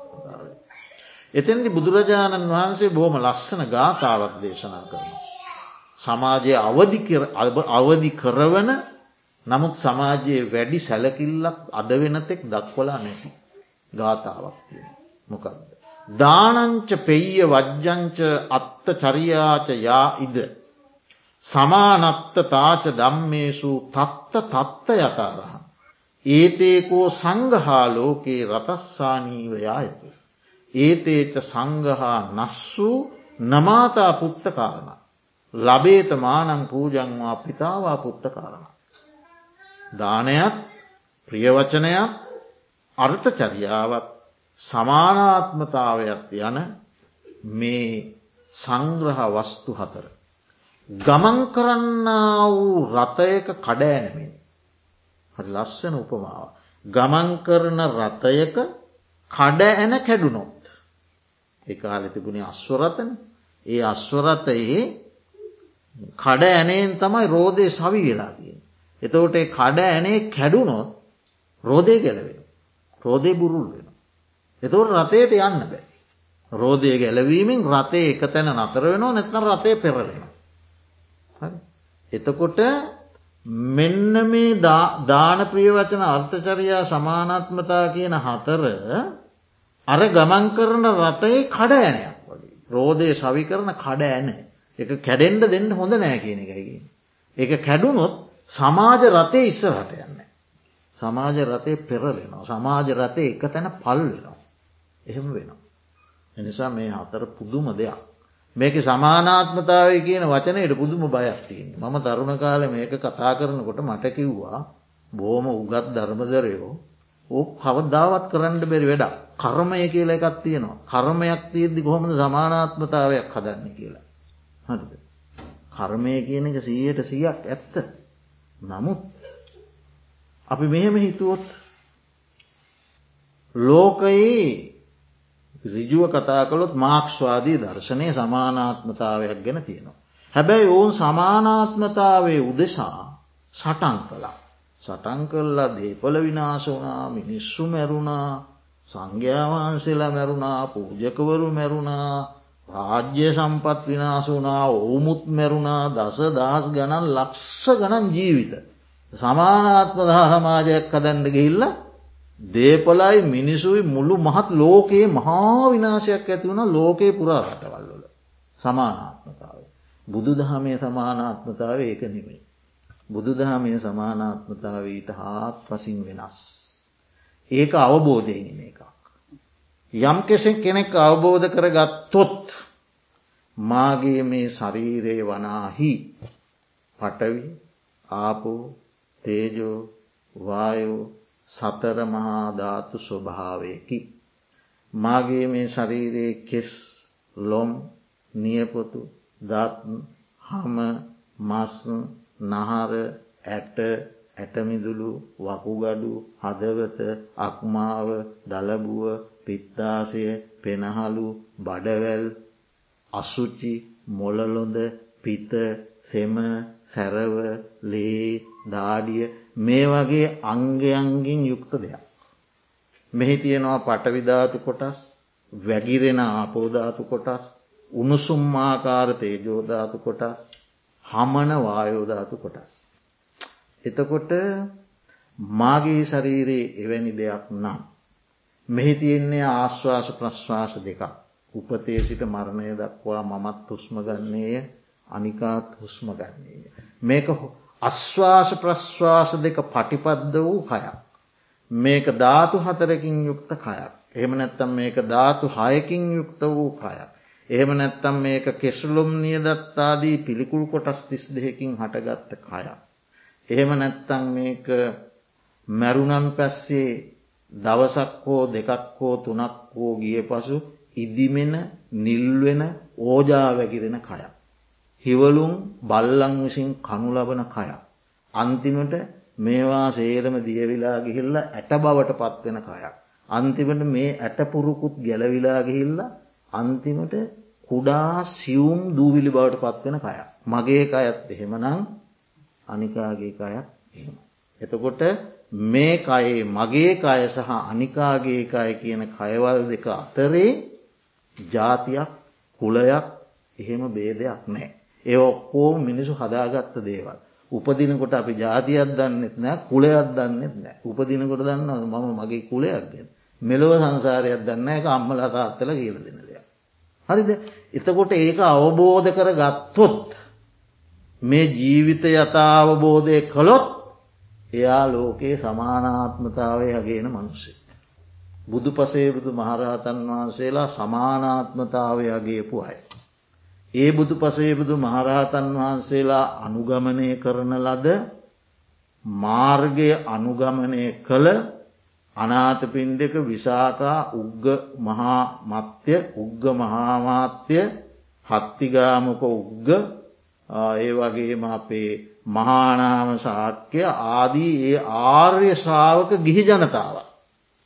එතැදි බුදුරජාණන් වහන්සේ බොහොම ලස්සන ගාථාවක් දේශනා කරනවා. සමාජය අවධි කරවන නමුත් සමාජයේ වැඩි සැලකිල්ලක් අද වෙනතෙක් දක්වලා නැති ගාථාවක් තියෙන. මොකක්ද. දානංච පෙయ్య වජ්ජංච අත්ත චරියාච යා ඉද. සමානත්ත තාච දම්මේසු තත්ත තත්ත යතාරහ. ඒතේකෝ සංගහා ලෝකයේ රතස්සානීවයායතු. ඒතේච සංගහා නස්සූ නමාතා පුත්ත කාරණ. ලබේත මානං පූජංවා පිතාවා පුත්ත කාරණ. දානයක් ප්‍රියවචනයක් අර්ථචරියාවත් සමානාත්මතාවයක් යන මේ සංග්‍රහ වස්තු හතර. ගමන් කරන්න වූ රථයක කඩෑනමින්. හරි ලස්සන උපමාව. ගමන් කරන රථයක කඩ ඇන කැඩුනොත්. එකකාල තිබුණේ අස්වරතන ඒ අස්වරතයේ කඩ ඇනයෙන් තමයි රෝධය සවි වෙලා තියෙන්. එතවට කඩ ඇනේ කැඩුනොත් රෝධය ගැලවෙන. රෝධය බුරුල් වෙන. එතවට රතයට යන්න බෑ. රෝධය ගැලවීමෙන් රතේ එක තැන නතර වෙනවා නැත්න රතය පෙරලෙන. එතකොට මෙන්න මේ දාන ප්‍රියවචන අර්ථචරයා සමානත්මතා කියන හතර අර ගමන් කරන රතයේ කඩ ඇනයක් වගේ. රෝධය සවි කරන කඩ ඇන එක කැඩෙන්ඩ දෙන්න හොඳ නෑ කියන එකකි. එක කැඩුනොත් සමාජ රතය ඉස්සරහට යන්න. සමාජ රතය පෙරලෙනවා. සමාජ රතය එක තැන පල් වෙනවා. එහෙම වෙනවා. එනිසා මේ හතර පුදුම දෙයක්. මේක සමානාත්මතාවය කියන වචනයට පුදුම බයක්තින්. මම තරුණ කාල මේක කතා කරනකොට මට කිව්වා බෝම උගත් ධර්මදරයෝ ඕ කවදාවත් කරන්න බැරි වැඩක් කර්මය කියල එකක් තියෙනවා. කර්මයක් තියෙද්දි කොහොමද සමානාත්මතාවයක් හදන්න කියලා. හරිද. කර්මය කියන එක සීයට සියක් ඇත්ත. නමුත් අපි මෙහෙම හිතුවොත් ලෝකයේ රිජුව කතා කළොත් මාක්ෂවාදී දර්ශනය සමානාත්මතාවයක් ගැන තියෙනවා. හැබැයි ඔවුන් සමානාත්මතාවය උදෙසා සටන් කලා. සටන් කල්ලා දේපල විනාශ වනා මිනිස්සු මැරුණා සංඝ්‍යාවහන්සේලා මැරුණා පූජකවරු මැරුණා රාජ්‍ය සම්පත් විනාශ වනා ඔවුමුත් මැරුණා දස දහස් ගණන් ලක්ෂ ගණන් ජීවිත. සමානාත්ම දහ සමාජයක් කදැන්ඩ ගිහිල්ල දේපලයි මිනිසුයි මුළු මහත් ලෝකයේ මහා විනාශයක් ඇති වුණ ලෝකයේ පුරා රටවල්වල සමානාත්මතාව. බුදු දහමේ සමානාත්මතාව ඒක නෙමේ. බුදු දහමේ සමානාත්මතාවීට හාත් පසින් වෙනස්. ඒක අවබෝධයගෙන එකක්. යම් කෙසෙ කෙනෙක් අවබෝධ කර ගත්තොත් මාගේ මේ ශරීරය වනාහි පටවි ආපෝ තේජෝ වායෝ සතර මහාධාතු ස්වභාවයකි. මාගේ මේ ශරීරයේ කෙස් ලොම් නියපොතු දත්න් හම මස්න් නහර ඇට ඇටමිදුළු වකුගඩු හදවත අක්මාව දලබුව පිත්තාසය පෙනහලු බඩවැල් අසුචි මොලලොඳ පිත සෙම සැරව ලේ දාඩිය මේ වගේ අංගයන්ගින් යුක්ත දෙයක්. මෙහි තියෙනවා පටවිධාතු කොටස් වැගිරෙන ආපෝධාතු කොටස් උණුසුම්මාකාර තේජෝධාතු කොටස් හමන වායෝධාතු කොටස්. එතකොට මාගේ ශරීරයේ එවැනි දෙයක් නම්. මෙහි තියෙන්නේ ආශ්වාස ප්‍රශ්වාස දෙකක්. උපතේ සිට මරණය දක්වා මමත් හුස්ම ගන්නේය අනිකාත් හුස්ම ගන්නේය. මේක අශ්වාස ප්‍රශ්වාස දෙක පටිපද්ද වූ කයක්. මේක ධාතු හතරකින් යුක්ත කයක්. එහෙම නැත්තම් මේක ධාතු හයකින් යුක්ත වූ කයක්. එහෙම නැත්තම් මේක කෙසුලුම් නියදත්තාදී පිළිකුල් කොටස් තිස් දෙහකින් හටගත්ත කයක්. එහෙම නැත්තං මේක මැරුණම් පැස්සේ දවසක් හෝ දෙකක් හෝ තුනක් හෝ ගිය පසු ඉදිමෙන නිල්වෙන ඕජා වැකිරෙන කයක්. හිවලුම් බල්ලං විසින් කනු ලබන කයක්. අන්තිමට මේවා සේරම දියවිලා ගිහිල්ල ඇට බවට පත්වෙන කයක්. අන්තිමට මේ ඇටපුරුකුත් ගැලවිලා ගිහිල්ල අන්තිමට කුඩා සියුම් දූවිලි බවට පත්වෙන කයක්. මගේ අයත් එහෙමනං අනිකාගේ අයත් එහෙම. එතකොට මේ කයේ මගේ කය සහ අනිකාගේ කය කියන කයවල් දෙක අතරේ ජාතියක් කුලයක් එහෙම බේදයක් නෑ. ඒ ඔක්කෝ මිනිසු හදාගත්ත දේවල්. උපදිනකොට අපි ජාතියක් දන්නෙත් නෑ කුලයක් දන්නෙත් නෑ උපදිනකොට දන්න මම මගේ කුලයක් ගැන මෙලොව සංසාරයක් දන්න එක අම්මල තාත්තල කියල දෙන දෙයක්. හරිද එතකොට ඒක අවබෝධ කර ගත්තොත් මේ ජීවිත යථාවබෝධය කළොත් එයා ලෝකයේ සමානාත්මතාවය හගේන මනුස්සේ. බුදු පසේබුදු මහරහතන් වහන්සේලා සමානාත්මතාවය අගේපු අය. ඒ බුදු පසේබුදු මහරහතන් වහන්සේලා අනුගමනය කරන ලද මාර්ගය අනුගමනය කළ අනාතපින්ඩක විසාකා උග්ග මහා මත්‍ය උග්ග මහාමාත්‍ය හත්තිගාමක උග්ග ඒ වගේම අපේ මහානාම ශාක්‍ය ආදී ඒ ආර්ය ශ්‍රාවක ගිහි ජනතාව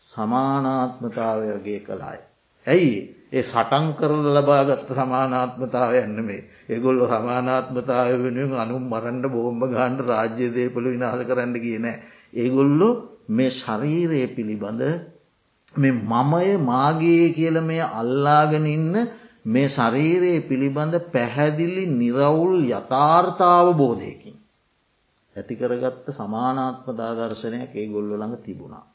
සමානාත්මතාවයගේ කළාය. ඇයි ඒ සටන් කරල ලබාගත්ත සමානාත්මතාව යන්නමේ ඒගොල්ලො සමානාත්මතාව වෙනුවෙන් අනුම් මරන්ඩ බෝම්භ ගාන්ඩ රාජ්‍ය දේපල විනාස කරන්න කියන. ඒගොල්ලො මේ ශරීරය පිළිබඳ මේ මමය මාගේ කියල මේ අල්ලාගෙන ඉන්න මේ ශරීරයේ පිළිබඳ පැහැදිලි නිරවුල් යථාර්ථාව බෝධයකින්. ඇතිකරගත්ත සමානාත්ම දාදර්ශනයක් ඒ ගොල්ලො ළඟ තිබුණා.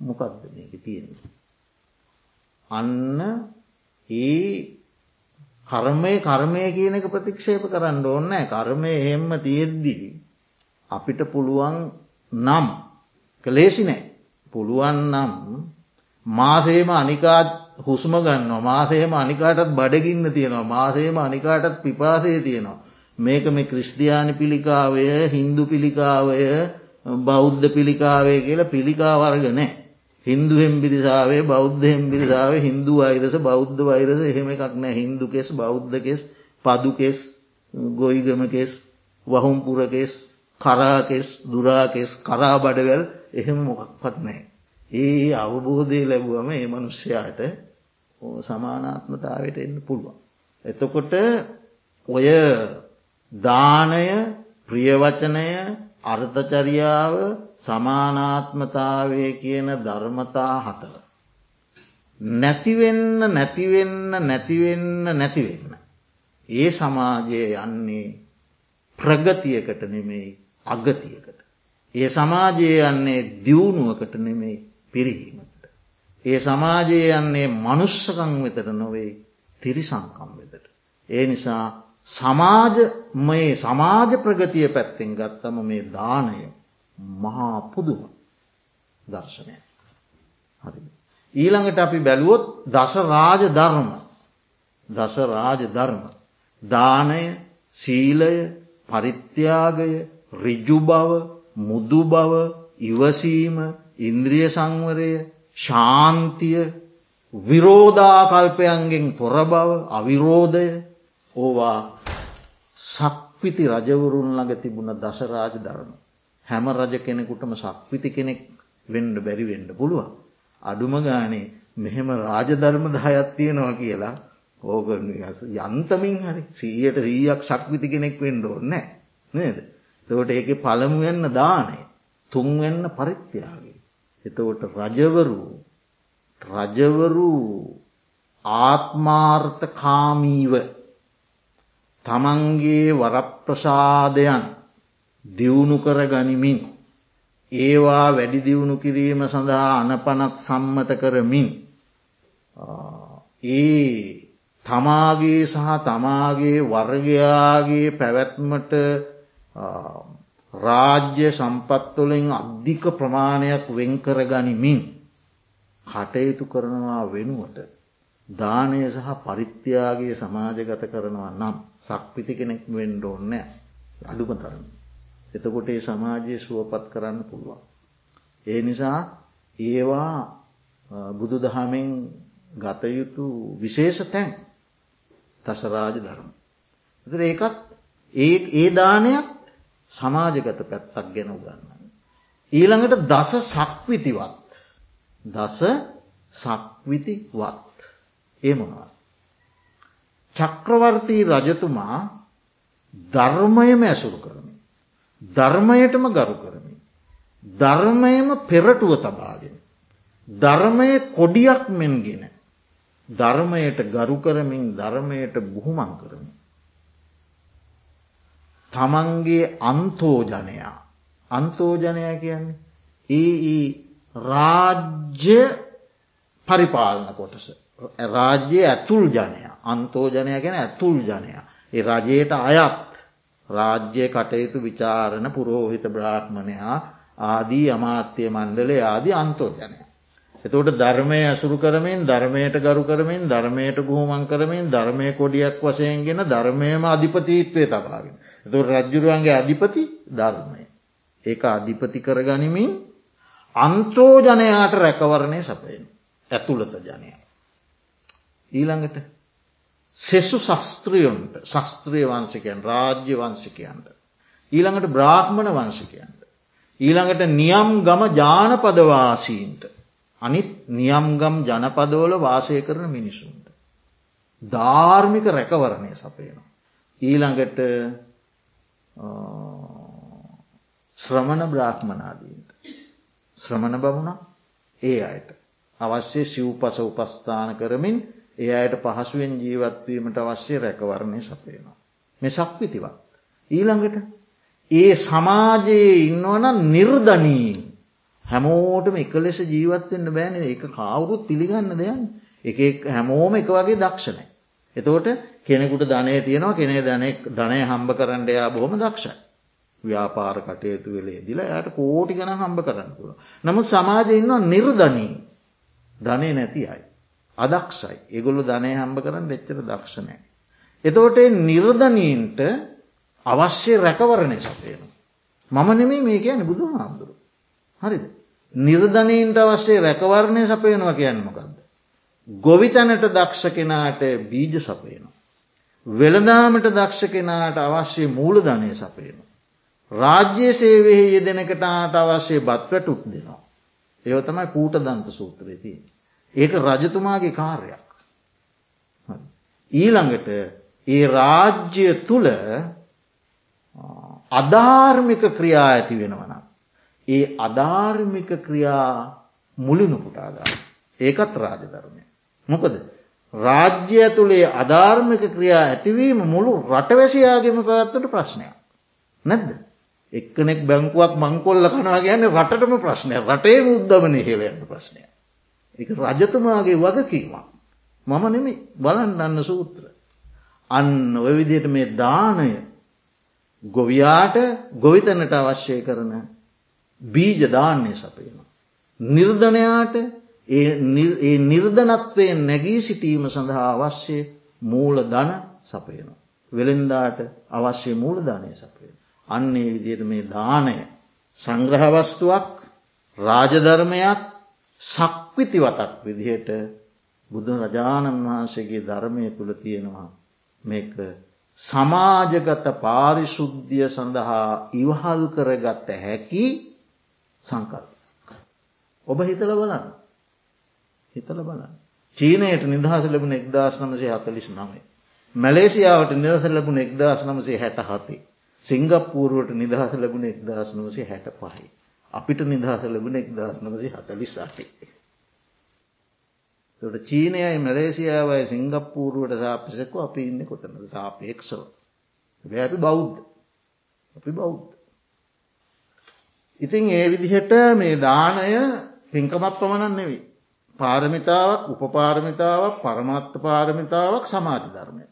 මොකක්ද මේක තියෙන්නේ. අන්න ඒ කර්මය කර්මය කියන එක ප්‍රතික්ෂේප කරන්න ඕන්නෑ කර්මය එහෙම්ම තියෙද්දී. අපිට පුළුවන් නම් කලේසි නෑ පුළුවන් නම් මාසේම අනිකාත් හුස්ම ගන්නවා මාසේම අනිකාටත් බඩගින්න තියෙනවා මාසේම අනිකාටත් පිපාසය තියෙනවා මේක මේ ක්‍රිස්තියානි පිළිකාවය හින්දු පිළිකාවය බෞද්ධ පිළිකාවය කියලා පිළිකාවර්ග නෑ හින්දු හෙම්බිරිසාාවේ බෞද්ධ හෙම්බිරිසාාව හින්දු වෛරස බෞද්ධ වෛරස එහෙම එකක් නෑ හින්දු කෙස් බෞද්ධ කෙස් පදුකෙස් ගොයිගමකෙස් වහුම්පුරකෙස් කරාකෙස් දුරාකෙස් කරා බඩවැල් එහෙම මොකක්පත් නෑ. ඒ අවබෝධය ලැබුවම ඒ මනුෂ්‍යයාට සමානාත්මතාවට එන්න පුළුවන්. එතකොට ඔය දානය ප්‍රියවචනය අර්ථචරියාව සමානාත්මතාවය කියන ධර්මතා හතර. නැතිවෙන්න නැතිවෙන්න නැතිවෙන්න නැතිවෙන්න. ඒ සමාජය යන්නේ ප්‍රගතියකට නෙමෙයි අගතියකට. ඒ සමාජය යන්නේ දියුණුවකට නෙමෙයි පිරිහීමට. ඒ සමාජය යන්නේ මනුෂ්‍යකං වෙතට නොවෙයි තිරිසංකම් වෙතට. ඒ නිසා සමාජමයේ සමාජ ප්‍රගතිය පැත්තෙන් ගත්තම මේ දානය මහා පුදුම දර්ශනය. හරි. ඊළඟට අපි බැලුවොත් දස රාජ ධර්ම දස රාජ ධර්ම දානය සීලය පරිත්‍යාගය රිජු බව මුදු බව ඉවසීම ඉන්ද්‍රිය සංවරය ශාන්තිය විරෝධාකල්පයන්ගෙන් තොර බව අවිරෝධය ඕවා සක්විති රජවරුන් ළඟ තිබුණ දසරාජ ධර්ම. හැම රජ කෙනෙකුටම සක්විති කෙනෙක් වෙන්ඩ බැරි වෙන්ඩ පුළුවන්. අඩුම ගානේ මෙහෙම රාජධර්ම දහයත් තියෙනවා කියලා ඕක යන්තමින් හරි සීයට සීයක් සක්විති කෙනෙක් වෙන්ඩ ඕන්නෑ නේද. තවට ඒක පළමුවෙන්න දානය තුන්වෙන්න පරිත්‍යයාගේ. එතකොට රජවරු රජවරු ආත්මාර්ථකාමීව තමන්ගේ වරප්‍රසාදයන් දියුණු කර ගනිමින් ඒවා වැඩි දියුණු කිරීම සඳහා අනපනත් සම්මත කරමින් ඒ තමාගේ සහ තමාගේ වර්ගයාගේ පැවැත්මට රාජ්‍ය සම්පත්වලින් අධික ප්‍රමාණයක් වෙන්කර ගනිමින් කටයුතු කරනවා වෙනුවට දානය සහ පරිත්‍යයාගේ සමාජගත කරනවා නම් සක්විති කෙනෙක් වෙන්ඩ ඕන්න අඩුම තරම. එතකොට ඒ සමාජය සුවපත් කරන්න පුළුවන්. ඒ නිසා ඒවා බුදු දහමෙන් ගතයුතු විශේෂ තැන් තසරාජ ධර්ම. ඒකත් ඒ ඒ දානයක් සමාජගත පැත්තක් ගැන උගන්න. ඊළඟට දස සක්විතිවත් දස සක්විතිවත් ඒ මොනවා. චක්‍රවර්තී රජතුමා ධර්මයම ඇසුරු කරමින්. ධර්මයටම ගරු කරමින්. ධර්මයම පෙරටුව තබාගෙන. ධර්මය කොඩියක් මෙන්ගෙන. ධර්මයට ගරු කරමින් ධර්මයට බුහුමන් කරමින්. තමන්ගේ අන්තෝජනයා අන්තෝජනය කියන්නේ ඒ රාජ්‍ය පරිපාලන කොටස රාජ්‍යය ඇතුල් ජනය අන්තෝජනය ගැන ඇතුල් ජනය ඒ රජයට අයත් රාජ්‍ය කටයුතු විචාරණ පුරෝහිත බ්‍රාහ්මණයා ආදී අමාත්‍යය මණ්ඩලේ ආදී අන්තෝජනය. එතකොට ධර්මය ඇසුරු කරමින් ධර්මයට ගරු කරමින් ධර්මයට ගුහමන් කරමින් ධර්මය කොඩියක් වසයෙන්ගෙන ධර්මයම අධිපතීත්වය තබාගෙන. එතු රජ්ජුරුවන්ගේ අධිපති ධර්මය. ඒක අධිපති කරගනිමින් අන්තෝජනයාට රැකවරණය සපයෙන් ඇතුළත ජනය. ඊළඟට සෙසු ශස්ත්‍රියොන්ට ශස්ත්‍රිය වංශකයන් රාජ්‍ය වංශකයන්ට. ඊළඟට බ්‍රාහ්මණ වංශකයන්ට. ඊළඟට නියම් ගම ජානපදවාසීන්ට අනිත් නියම්ගම් ජනපදෝල වාසය කරන මිනිසුන්ට. ධාර්මික රැකවරණය සපයනවා. ඊළඟට ශ්‍රමණ බ්‍රාහ්මනාදීන්ට. ශ්‍රමණ බමුණ ඒ අයට. අවශ්‍ය සිව්පස උපස්ථාන කරමින් ඒ අයට පහසුවෙන් ජීවත්වීමට අවශ්‍ය රැකවරණය සපයනවා. මෙ සක්විතිවත්. ඊළඟට ඒ සමාජයේ ඉන්නවන නිර්ධනීන් හැමෝටම එක ලෙස ජීවත්වෙන්න බෑන එක කවුරුත් පිළිගන්න දෙයන් එක හැමෝම එක වගේ දක්ෂණය. එතකොට කෙනෙකුට ධනය තියෙනවා කෙනෙ ධනය ධනය හම්බ කරන්නඩයා බොහොම දක්ෂයි. ව්‍යාපාර කටයුතු වෙලේ දිල යට කෝටි ගන හම්බ කරන්න පුළ. නමුත් සමාජය ඉන්නවා නිර්ධනී ධනය නැති අයි. අදක්ෂයි ඒගොල්ලු ධනය හම්බ කරන්න එච්චර දක්ෂණය. එතකොට නිර්ධනීන්ට අවශ්‍ය රැකවරණය සපයන. මම නෙමේ මේ කියන බුදු හාමුදුරු. හරිද. නිර්ධනීන්ට අවශ්‍ය රැකවරණය සපයනවා කියන්නමකක්ද. ගොවිතැනට දක්ෂ කෙනාට බීජ සපයනවා. වෙළදාමට දක්ෂ කෙනාට අවශ්‍ය මූල ධනය සපයනවා. රාජ්‍ය සේවයේ යෙදෙනකටට අවශ්‍ය බත්වැටුක් දෙනවා. ඒව තමයි කූට දන්ත සූත්‍රයති. ඒක රජතුමාගේ කාර්යක්. ඊළඟට ඒ රාජ්‍ය තුළ අධාර්මික ක්‍රියා ඇති වෙනවන. ඒ අධාර්මික ක්‍රියා මුලිනු පුටාදා. ඒකත් රාජධර්මය. මොකද රාජ්‍ය ඇතුළේ අධාර්මික ක්‍රියා ඇතිවීම මුළු රටවැසියාගේම පැවැත්තට ප්‍රශ්නයක්. නැද්ද. එක්කනෙක් බැංකුවක් මංකොල්ල කනවා ගැන්න රටටම ප්‍රශ්නය රටේ උද්ධමන හෙලයන්න ප්‍රශ්නය. එක රජතුමාගේ වගකීමක්. මම නෙමි බලන්න අන්න සූත්‍ර. අන්න ඔය විදියට මේ දානය ගොවියාට ගොවිතැනට අවශ්‍යය කරන බීජ දාන්නේ සපයනවා. නිර්ධනයාට ඒ නිර්ධනත්වයෙන් නැගී සිටීම සඳහා අවශ්‍ය මූල ධන සපයනවා. වෙළෙන්දාට අවශ්‍ය මූල ධනය සපයන. අන්නේ විදියට මේ දානය සංග්‍රහවස්තුවක් රාජධර්මයක් සක්විතිවතක් විදිහට බුදුන් රජාණන් වහන්සේගේ ධර්මය තුළ තියෙනවා මේක සමාජගත පාරිශුද්ධිය සඳහා ඉවහල් කරගත්ත හැකි සංකල්. ඔබ හිතල බලන්න හිතල බලන්න. චීනයට නිදහස ලැබුණ එක්දස් නමසේ හතලිස් නමේ. මැලේසියාවට නිදහස ලැබුණ එක්දස් නමසේ හැට හතේ. සිංගප්පූරුවට නිදහස ලැබුණ එක්දස් නමසේ හැට පහයි. අපිට නිදහස ලැබුණ එක්දස් නමසේ හතලිස් අටේ. තොට චීනයයි මැලේසියාවයි සිංගප්පූරුවට සාපිසක අපි ඉන්න කොතනද සාපේක්ෂව. අපි බෞද්ධ අපි බෞද්ධ. ඉතින් ඒ විදිහට මේ දානය පින්කමත් පමණන් නෙවෙයි. පාරමිතාවක් උපපාරමිතාවක් පරමත්ත පාරමිතාවක් සමාජ ධර්මය.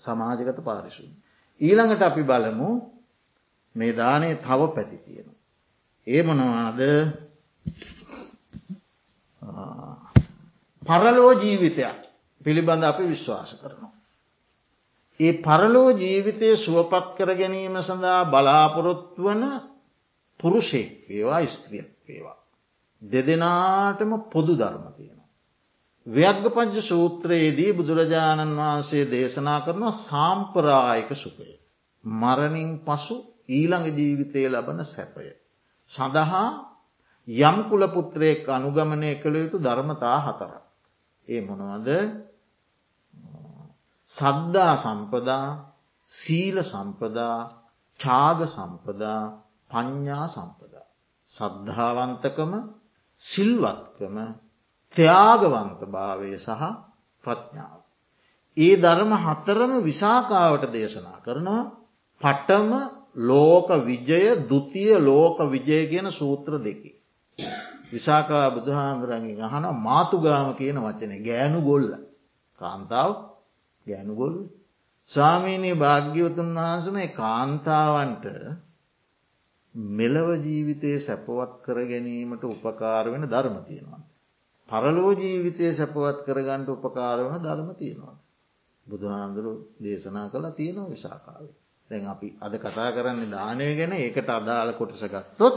සමාජගත පාරිශුන්. ඊළඟට අපි බලමු මේ දානය තව පැති තියෙන. ඒ මොනවාද පරලෝ ජීවිතයක් පිළිබඳ අපි විශ්වාස කරනවා. ඒ පරලෝ ජීවිතය සුවපත් කර ගැනීම සඳහා බලාපොරොත්තු වන පුරුෂෙක් වේවා ස්ත්‍රියක් වේවා. දෙදෙනාටම පොදු ධර්ම තියෙනවා. ව්‍යග්ග පංච සූත්‍රයේදී බුදුරජාණන් වහන්සේ දේශනා කරනවා සාම්පරායක සුපය. මරණින් පසු ඊළඟ ජීවිතය ලබන සැපය. සඳහා යම් කුලපුත්‍රයෙක් අනුගමනය කළ යුතු ධර්මතා හතරක්. ඒ මොනවද සද්ධා සම්පදා සීල සම්පදා චාග සම්පදා පඤ්ඥා සම්පදා. සද්ධාවන්තකම සිල්වත්කම ත්‍යාගවන්ත භාවය සහ ප්‍රඥාව. ඒ ධර්ම හතරම විසාකාවට දේශනා කරනවා පටම ලෝක විජය දුතිය ලෝක විජය කියන සූත්‍ර දෙකි. විසාකා බුදුහාන්දුරන්ගේ අහන මාතුගාම කියන වචන ගෑනු ගොල්ල කාන්තාව ගෑනුගොල්ල ස්වාමීනී භාග්‍යවතුන් වහන්සම කාන්තාවන්ට මෙලව ජීවිතය සැපවත් කර ගැනීමට උපකාර වෙන ධර්ම තියෙනවා. පරලෝ ජීවිතය සැපවත් කරගන්නට උපකාර වන ධර්ම තියෙනවා. බුදුහාන්දුරු දේශනා කළ තියෙනවා විසාකාවේ. දැන් අපි අද කතා කරන්නේ දානය ගැන ඒකට අදාළ කොටස ගත්තොත්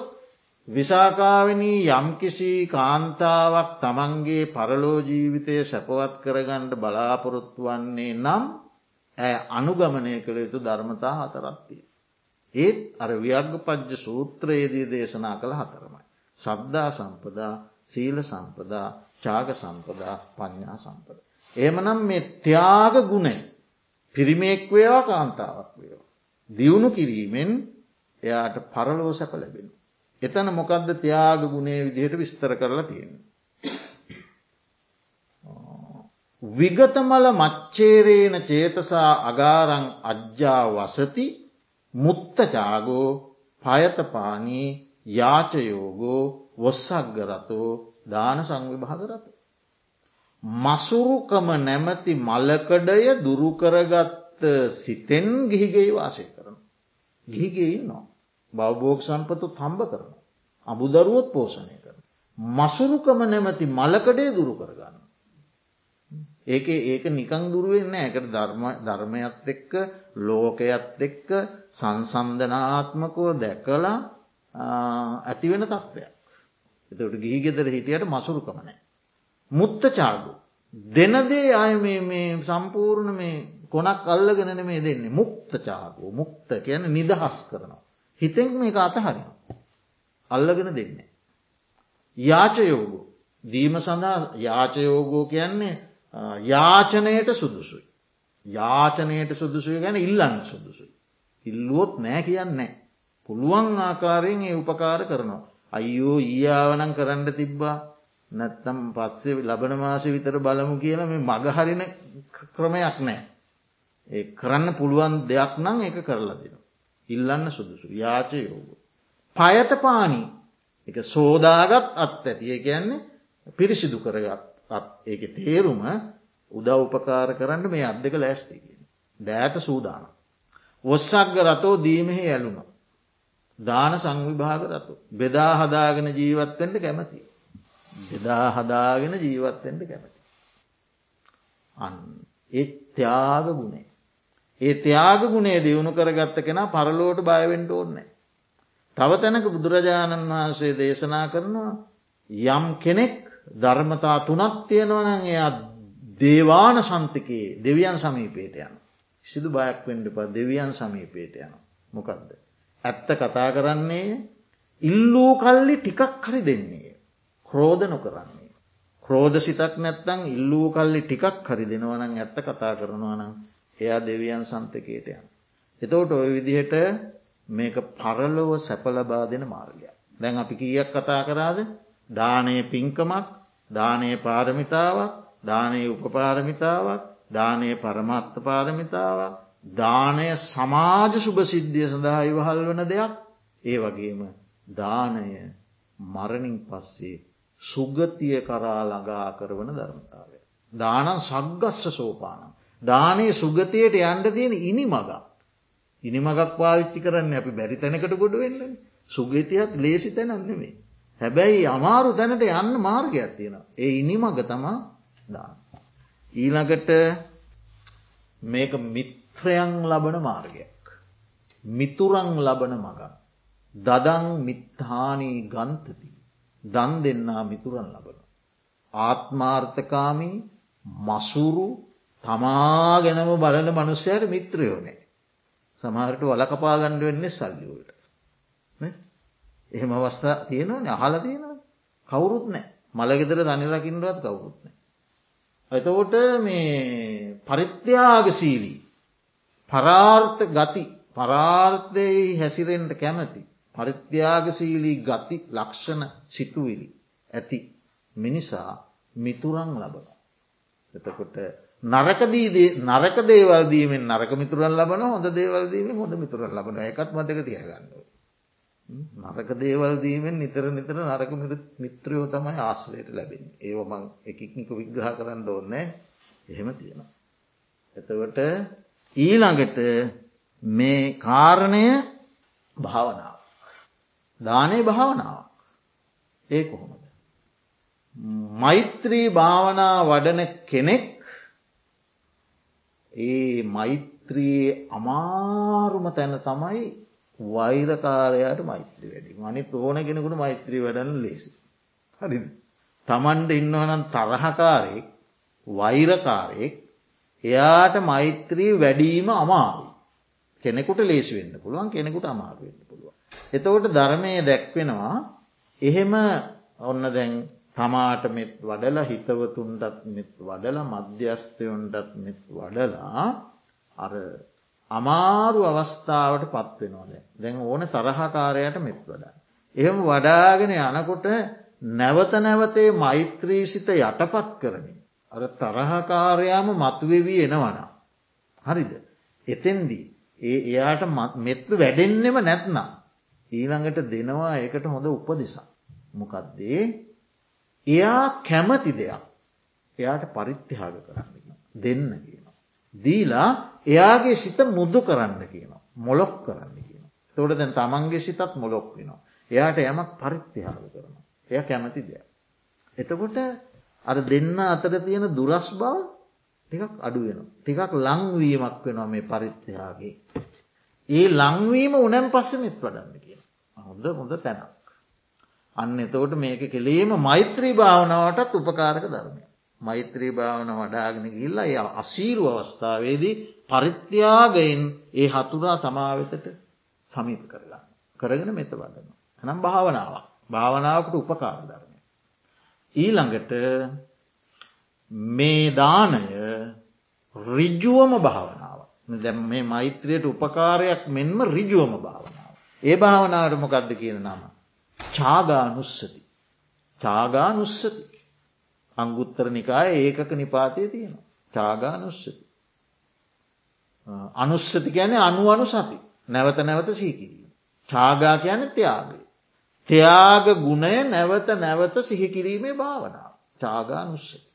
විසාකාවනී යම්කිසි කාන්තාවක් තමන්ගේ පරලෝ ජීවිතය සැපවත් කරගණ්ඩ බලාපොරොත්තු වන්නේ නම් ඇ අනුගමනය කළ යුතු ධර්මතා හතරත්තිය. ඒත් අර ව්‍යග්ග පජ්්‍ය සූත්‍රයේදී දේශනා කළ හතරමයි. සද්ධා සම්පදා සීල සම්පදා චාග සම්පදා පඤ්ඥා සම්පද. ඒමනම් මේ ත්‍යාග ගුණයි පිරිමෙක් වේවා කාන්තාවක් වේවා. දියුණු කිරීමෙන් එයාට පරලෝ සැප ලැබෙන. එතන මොකක්ද ත්‍යාග ගුණේ විදිහට විස්තර කරලා තියෙන. විගතමල මච්චේරේන චේතසා අගාරං අජ්ජා වසති මුත්තචාගෝ පයතපානී යාචයෝගෝ වොස්සක්ගරතෝ දාන සංවිභාගරත. මසුරුකම නැමති මලකඩය දුරුකරගත්ත සිතෙන් ගිහිගෙයි වාසය කරන. ගිහිගේ ඉන්නවා. බවබෝග සම්පතු තම්බ කරන. අබුදරුවොත් පෝෂණය කරන. මසුරුකම නැමති මලකඩේ දුරු කරගන්න. ඒක ඒක නිකං දුරුවෙන්න ඇකට ධර්මයත් එක්ක ලෝකයත් එක්ක සංසන්ධනාත්මකෝ දැකලා ඇතිවෙන තත්ත්වයක්. එතට ගිහි ගෙදර හිටියට මසුරුකමනෑ. මුත්ත චාගු. දෙනදේ අය මේ සම්පූර්ණ මේ කොනක් අල්ලගෙන මේ දෙන්නේ මුක්ත චාගෝ මුක්ත කියන නිදහස් කරනවා. හිතෙන් මේ අතහරි. අල්ලගෙන දෙන්නේ. යාචයෝගෝ දීම සඳහා යාචයෝගෝ කියන්නේ යාචනයට සුදුසුයි. යාචනයට සුදුසුය ගැන ඉල්ලන්න සුදුසුයි. ඉල්ලුවොත් නෑ කියන්නේ. පුළුවන් ආකාරයෙන් ඒ උපකාර කරනවා. අයියෝ ඊයාවනං කරන්න තිබ්බා නැත්තම් පස්සේ ලබන මාස විතර බලමු කියල මේ මගහරින ක්‍රමයක් නෑ. ඒ කරන්න පුළුවන් දෙයක් නම් එක කරලා දෙන. ඉල්ලන්න සුදුසු යාච යෝග. පයත පානී එක සෝදාගත් අත් ඇතිය කියන්නේ පිරිසිදු කරගත් ඒක තේරුම උදව් උපකාර කරන්න මේ අත් දෙක ලෑස්තිගෙන. දෑත සූදාන. ඔස්සක්ග රතෝ දීමෙහි ඇලුම. දාන සංවිභාග රතු. බෙදා හදාගෙන ජීවත්වෙන්ට කැමති. බෙදා හදාගෙන ජීවත්වෙන්ට කැමති. අන් ඒ ත්‍යාග ගුණේ. ඒ ත්‍යාග ගුණේ දියුණු කරගත්ත කෙනා පරලෝට බයවෙන්ට ඕන්නෑ. තව තැනක බුදුරජාණන් වහන්සේ දේශනා කරනවා යම් කෙනෙක් ධර්මතා තුනක් තියෙනවන එයා දේවාන සන්තිකයේ දෙවියන් සමීපේට යන. සිදු බයක් වෙන්ඩ ප දෙවියන් සමීපේට යන. මොකක්ද. ඇත්ත කතා කරන්නේ ඉල්ලූ කල්ලි ටිකක් හරි දෙන්නේ. ක්‍රෝධ නොකරන්නේ. ක්‍රෝධ සිතක් නැත්තං ඉල්ලූ කල්ලි ටිකක් හරි දෙනවනං ඇත්ත කතා කරනවනම් එයා දෙවියන් සන්තකයට යන. එතවට ඔය විදිහට මේක පරලොව සැපලබා දෙන මාර්ගයක්. දැන් අපි කියක් කතා කරාද දානය පින්කමක් දානය පාරමිතාවක් දානය උපපාරමිතාවක් දානය පරමත්ත පාරමිතාවක් දානය සමාජ සුභ සිද්ධිය සඳහා ඉවහල් වන දෙයක් ඒ වගේම දානය මරණින් පස්සේ සුගතිය කරා ළඟා කරවන ධර්මතාවය. දානන් සග්ගස්ස සෝපානම්. දානයේ සුගතියට යන්ඩ තියෙන ඉනි මගක්. ඉනි මගක් පාවිච්චි කරන්න අපි බැරි තැනකට ගොඩ වෙන්න සුගතියත් ලේසි තැනන්නෙමේ. හැබැයි අමාරු තැනට යන්න මාර්ගයක් තියෙන. ඒ ඉනි මග තමා දාන. ඊළඟට මේක මිත්‍රයන් ලබන මාර්ගයක්. මිතුරං ලබන මගක්. දදං මිත්හානී ගන්තති. දන් දෙන්නා මිතුරන් ලබන. ආත්මාර්ථකාමී මසුරු තමා ගැනම බලන මනුස්සයට මිත්‍රයෝනේ. සමහරට වලකපා ගණ්ඩ වෙන්නේ සල්ලිවලට. එහෙම අවස්ථා තියෙනවන අහල තියෙනව කවුරුත් නෑ මළගෙදර දනිරකින්ටවත් කවුරුත් නෑ. එතකොට මේ පරිත්‍යාගශීලී පරාර්ථ ගති පරාර්ථයෙහි හැසිරෙන්ට කැමති පරිත්‍යාගශීලී ගති ලක්ෂණ සිතුවිලි ඇති මිනිසා මිතුරං ලබන. එතකොට නරකදී නරක දේවල්දීමෙන් නරක මිතුරන් ලබන හොඳ දේවල්දීම හොඳ මිතුරන් ලබන එකත් මදක තියගන්න. නරක දේවල්දීමෙන් නිතර නිතර නරක මිත්‍රයෝ තමයි ආශ්‍රයට ලැබෙන. ඒවමං එකක්නික විග්‍රහ කරන්න ඕන්නෑ එහෙම තියෙනවා. එතවට ඊළඟට මේ කාරණය භාවනාව. දානය භාවනාව. ඒ කොහොමද. මෛත්‍රී භාවනා වඩන කෙනෙක් ඒ මෛත්‍රයේ අමාරුම තැන තමයි වෛරකාරයට මෛත්‍රී වැඩි මනි ඕන කෙනෙකුට මෛත්‍රී වැඩන්න ලේසි. හරි තමන්ට ඉන්නවනම් තරහකාරයෙක් වෛරකාරයෙක් එයාට මෛත්‍රී වැඩීම අමාරු කෙනෙකුට ලේසි වෙන්න පුළුවන් කෙනෙකුට අමාරුවෙන්න පුළුවන්. එතකොට ධර්මය දැක්වෙනවා එහෙම ඔන්න දැන් තමාට මෙත් වඩල හිතවතුන්ටත් මෙත් වඩල මධ්‍යස්ථයොන්ටත් මෙත් වඩලා අර අමාරු අවස්ථාවට පත්වෙනවාද. දැන් ඕන තරහකාරයට මෙත් වඩා. එහෙම වඩාගෙන යනකොට නැවත නැවතේ මෛත්‍රීසිත යටපත් කරමින්. අර තරහකාරයාම මතුවෙවී එනවන. හරිද. එතෙන්දී ඒ එයාට මෙත්තු වැඩෙන්නෙම නැත්නම්. ඊළඟට දෙනවා ඒකට හොඳ උපදිසා. මොකක්දේ එයා කැමති දෙයක් එයාට පරිත්‍යහාග කරන්න දෙන්න කියන. දීලා එයාගේ සිත මුද්දු කරන්න කියන. මොලොක් කරන්න කියන. තොට දැන් තමන්ගේ සිතත් මොලොක් වෙනවා. එයාට යමක් පරිත්තිහාව කරනවා. එය කැමති දෙයක්. එතකොට අර දෙන්න අතර තියෙන දුරස් බව ටිකක් අඩු වෙන. ටිකක් ලංවීමක් වෙනවා මේ පරිත්්‍යයාගේ. ඒ ලංවීම උනැම් පස්සෙමත් වඩන්න කිය. හොඳ හොඳ තැනක්. අන්න එතවට මේක කෙලේම මෛත්‍රී භාවනාවටත් උපකාරක ධර්මය. මෛත්‍රී භාවන වඩාගෙන ගිල්ලා ය අසීරු අවස්ථාවේදී පරිත්‍යාගයෙන් ඒ හතුරා තමාවෙතට සමීප කරගන්න. කරගෙන මෙත වඩන්න. එනම් භාවනාවක් භාවනාවකට උපකාර ධර්මය. ඊළඟට මේ දානය රිජ්ජුවම භාවනාව දැ මේ මෛත්‍රයට උපකාරයක් මෙන්ම රිජුවම භාවනාව. ඒ භාවනාවට මොකක්ද කියන නම. චාගානුස්සති. චාගානුස්සති. අංගුත්තර නිකාය ඒකක නිපාතය තියෙනවා. චාගානුස්සති. අනුස්සති ගැන අනු අනු සති නැවත නැවත සීකිරීම. චාගා කියන ත්‍යයාගේ. ත්‍යයාග ගුණය නැවත නැවත සිහිකිරීමේ භාවනාව. චාගානුස්සති.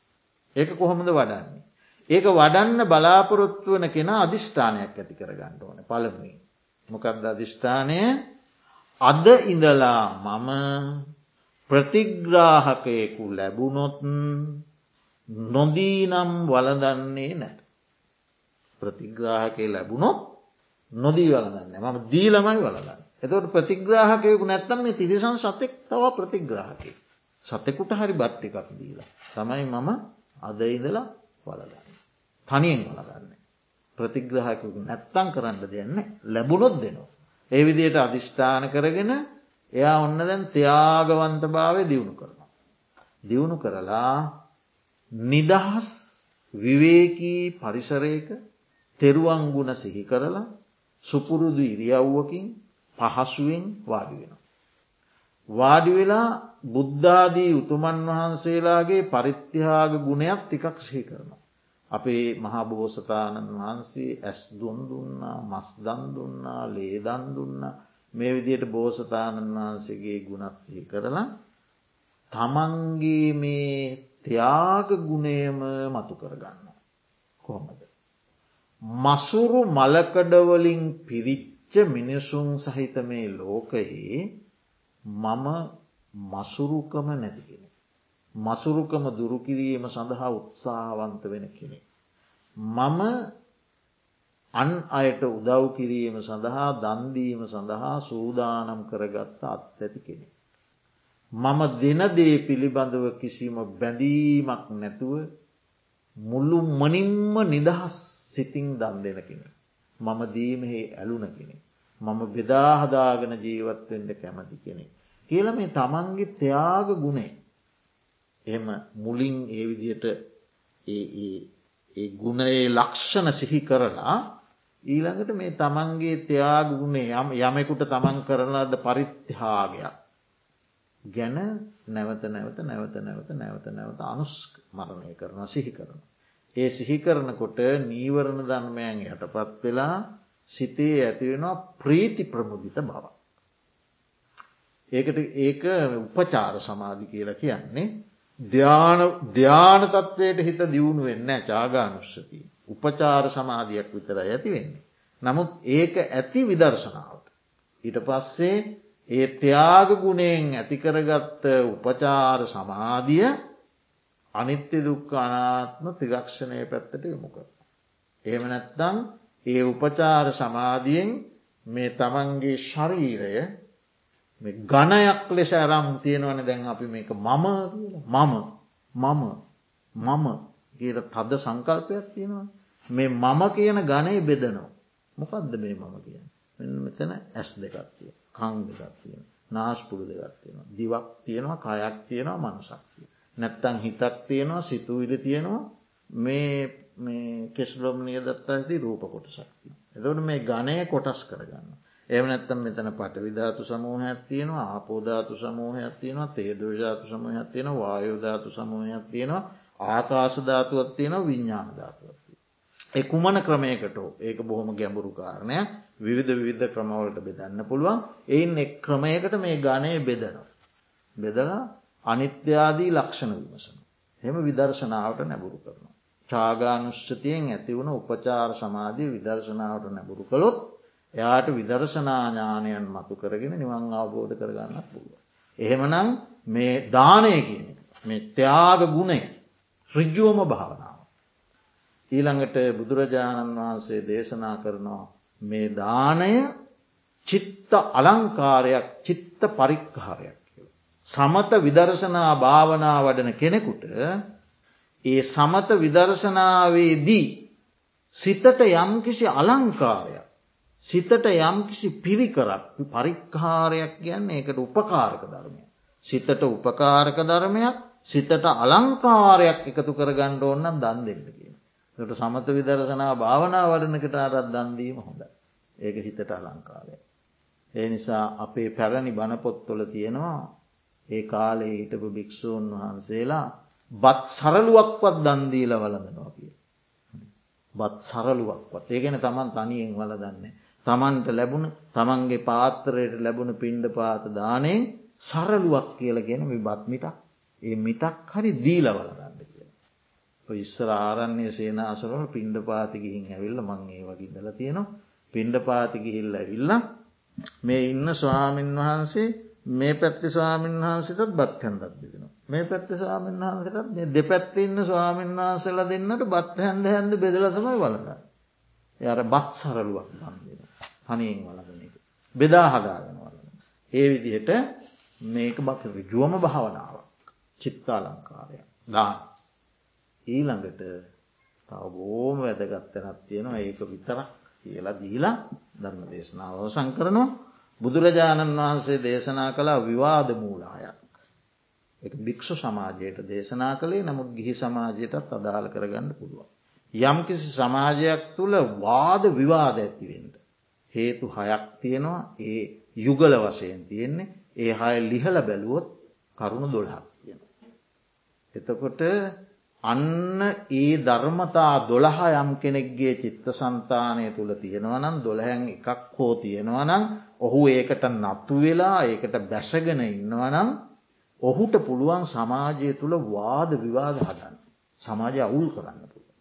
ඒක කොහොමද වඩන්නේ. ඒක වඩන්න බලාපොරොත්තු වන කෙන අධිෂ්ඨානයක් ඇති කරගන්න ඕන පළමුුවේ. මොකක්ද අධිෂ්ඨානය අද ඉඳලා මම ප්‍රතිග්‍රාහකයෙකු ලැබුණොත් නොදීනම් වලදන්නේ නැත. ප්‍රතිග්‍රාහකය ලැබුණොත් නොදී වලදන්න මම දීලමයි වලදන්න. එතවට ප්‍රතිග්‍රාහකයකු නැත්තම් මේ තිරිසන් සතෙක් තව ප්‍රතිග්‍රාහකය. සතෙකුට හරි බට්ටි එකක් දීලා. තමයි මම අද ඉඳලා වලදන්න. තනියෙන් වලදන්න. ප්‍රතිග්‍රහකු නැත්තං කරන්න දෙන්න ලැබුණොත් දෙනවා. ඒ විදියට අධිෂ්ඨාන කරගෙන එයා ඔන්න දැන් ත්‍යයාගවන්ත භාවය දියුණු කරනවා. දියුණු කරලා නිදහස් විවේකී පරිසරයක තෙරුවංගුණ සිහි කරලා සුපුරුදු ඉරියව්වකින් පහසුවෙන් වාඩි වෙන. වාඩි වෙලා බුද්ධාදී උතුමන් වහන්සේලාගේ පරිත්‍යයාග ගුණයක් ටිකක් සිහි කරනවා. අපේ මහා බෝසතාණන් වහන්සේ ඇස් දුන් දුන්නා මස්දන් දුන්නා ලේදන් දුන්නා මේ විදියට බෝසතාණන් වහන්සේගේ ගුණත් සිහි කරලා තමන්ගේ මේ ත්‍යාග ගුණයම මතු කරගන්න. කොහොමද. මසුරු මලකඩවලින් පිරිච්ච මිනිසුන් සහිත මේ ලෝකයේ මම මසුරුකම නැතිගෙන. මසුරුකම දුරුකිරීම සඳහා උත්සාහවන්ත වෙන කෙනෙ. මම අන් අයට උදව් කිරීම සඳහා දන්දීම සඳහා සූදානම් කරගත්ත අත් ඇති කෙනෙ. මම දෙනදේ පිළිබඳව කිසිම බැඳීමක් නැතුව මුල්ලු මනින්ම නිදහස් සිතින් දන් දෙන කෙනෙ. මම දීමෙහි ඇලුන කෙනෙ. මම බෙදාහදාගෙන ජීවත්වෙන්ට කැමති කෙනෙ. කියල මේ තමන්ගේ ත්‍යයාග ගුණේ එහෙම මුලින් ඒ විදියට ඒ ගුණයේ ලක්ෂණ සිහි කරලා ඊළඟට මේ තමන්ගේ ත්‍යයාග ගුණේ යම් යමෙකුට තමන් කරනද පරිත්්‍යාගයක් ගැන නැවත නැවත නැවත නැවත නැවත නැවත අනුස් මරණය කරන සිහි කරන. ඒ සිහි කරනකොට නීවරණ ධර්මයන් යටපත් වෙලා සිතේ ඇතිවෙනවා ප්‍රීති ප්‍රමුදිත බව. ඒකට ඒක උපචාර සමාධි කියලා කියන්නේ ධ්‍යාන තත්වයට හිත දියුණු වෙන්න චාගානුස්සති. උපචාර සමාධයක් විතර ඇති වෙන්නේ. නමුත් ඒක ඇති විදර්ශනාවට. ඊට පස්සේ ඒ ත්‍යාග ගුණයෙන් ඇතිකරගත්ත උපචාර සමාධිය අනිත්‍ය දුක්ක අනාත්ම ත්‍රිරක්ෂණය පැත්තට යොමුක. එහෙම නැත්තං ඒ උපචාර සමාධියෙන් මේ තමන්ගේ ශරීරය ගණයක් ලෙස ඇරම් තියෙනවන දැන් අපි මේක මම මම. මම. මම කියල තද සංකල්පයක් තියෙනවා. මේ මම කියන ගණය බෙදනවා. මොකක්ද මේ මම කියන මෙතන ඇස් දෙකක් තිය කං දෙකක් තියෙන නාස්පුරු දෙකක් තියෙනවා. දිවක් තියෙනවා කයක් තියෙනවා මනසක් තිය නැත්තං හිතක් තියෙනවා සිතුවිලි තියෙනවා. මේ මේ කෙස්ලොම් නියදත්තාස්දී රූප කොටසක්ති. එතවට මේ ගණය කොටස් කරගන්න. එම නැත්තම් මෙතන පටවිධාතු සමූහයක් තියෙනවා ආපෝධාතු සමූහයක් තියෙනවා තේදෝජාතු සමූහයක් තියෙන වායෝධාතු සමූහයක් තියෙනවා ආකාශධාතුවත් තියෙනවා විඤ්ඥාන ධාතුවත්ති. ඒ කුමන ක්‍රමයකට ඒක බොහොම ගැඹුරු කාරණය විවිධ විවිධ ක්‍රමවලට බෙදන්න පුළුවන් එයින් එක් ක්‍රමයකට මේ ගණය බෙදනවා. බෙදලා අනිත්‍යාදී ලක්ෂණ විමසන. හෙම විදර්ශනාවට නැබුරු කරනවා. චාගානුෂ්ෂතියෙන් ඇතිවුණ උපචාර සමාධී විදර්ශනාවට නැබුරු කළොත් එයාට විදර්ශනාඥානයන් මතු කරගෙන නිවන් අවබෝධ කරගන්නත් පුළුව. එහෙමනම් මේ දානය කියන මේ ත්‍යාග ගුණය රිජ්ජුවම භාවනාව. ඊළඟට බුදුරජාණන් වහන්සේ දේශනා කරනවා මේ දානය චිත්ත අලංකාරයක් චිත්ත පරික්කාරයක් කිය. සමත විදර්ශනා භාවනා වඩන කෙනෙකුට ඒ සමත විදර්ශනාවේදී සිතට යම්කිසි අලංකාරයක් සිතට යම්කිසි පිරිකරක් පරික්කාරයක් කියන්න ඒකට උපකාරක ධර්මය. සිතට උපකාරක ධර්මයක් සිතට අලංකාරයක් එකතු කරගණ්ඩ ඕන්නම් දන් දෙන්න කියන. ට සමත විදර්ශනා භාවනා වඩනකට අරත් දන්දීම හොඳ. ඒක හිතට අලංකාරය. ඒ නිසා අපේ පැරණි බණපොත්තුල තියෙනවා ඒ කාලේ හිටපු භික්‍ෂූන් වහන්සේලා බත් සරලුවක්වත් දන්දීල වලඳනවා කිය. බත් සරලුවක්වත් ඒගෙන තමන් තනියෙන් වල දන්නේ. තමන්ට ලැබුණ තමන්ගේ පාත්තරයට ලැබුණ පිණ්ඩ පාත දානයෙන් සරලුවක් කියලගෙන විබත් මිටක් ඒ මිටක් හරි දීලවල ගන්න කිය. ඉස්සර ආරන්නේ සේනාසරල පිණ්ඩ පාතිගිහින් ඇවිල්ල මං ඒ වගේ දල තියෙනවා පිණ්ඩ පාතිගිහිල්ල ඇවිල්ල මේ ඉන්න ස්වාමීන් වහන්සේ මේ පැත්ති ස්වාමීන් වහන්සටත් බත් හැන්දක් දෙෙන. මේ පැත්ති ස්වාමීන් වහන්සටත් මේ දෙපැත්ති ඉන්න ස්වාමීන් වහන්සල දෙන්නට බත් හැන්ද හැන්ද බෙදලතමයි වලද. යට බත් සරලුවක් දම් දෙෙන. හනියෙන් වලදන එක. බෙදා හදාගෙන වලන. ඒ විදිහට මේක බක රිජුවම භාවනාවක් චිත්තාලංකාරය දාන. ඊළඟට තව බෝම වැදගත්තනත් තියෙනවා ඒක විතරක් කියලා දීලා ධර්ම දේශනාව සංකරනවා බුදුරජාණන් වහන්සේ දේශනා කලා විවාද මූලායක්. එක භික්‍ෂු සමාජයට දේශනා කළේ නමුත් ගිහි සමාජයටත් අදාළ කරගන්න පුළුවන්. යම්කිසි සමාජයක් තුළ වාද විවාද ඇතිවෙන්ට. හේතු හයක් තියෙනවා ඒ යුගල වශයෙන් තියෙන්නේ ඒ හය ලිහල බැලුවොත් කරුණු දොළහක් තියෙන. එතකොට අන්න ඒ ධර්මතා දොළහා යම් කෙනෙක්ගේ චිත්ත සන්තානය තුළ තියෙනවනම් දොළහැන් එකක් හෝ තියෙනවනම් ඔහු ඒකට නත්තු වෙලා ඒකට බැසගෙන ඉන්නවනම් ඔහුට පුළුවන් සමාජය තුළ වාද විවාද හදන්න. සමාජය අවුල් කරන්න පුළුව.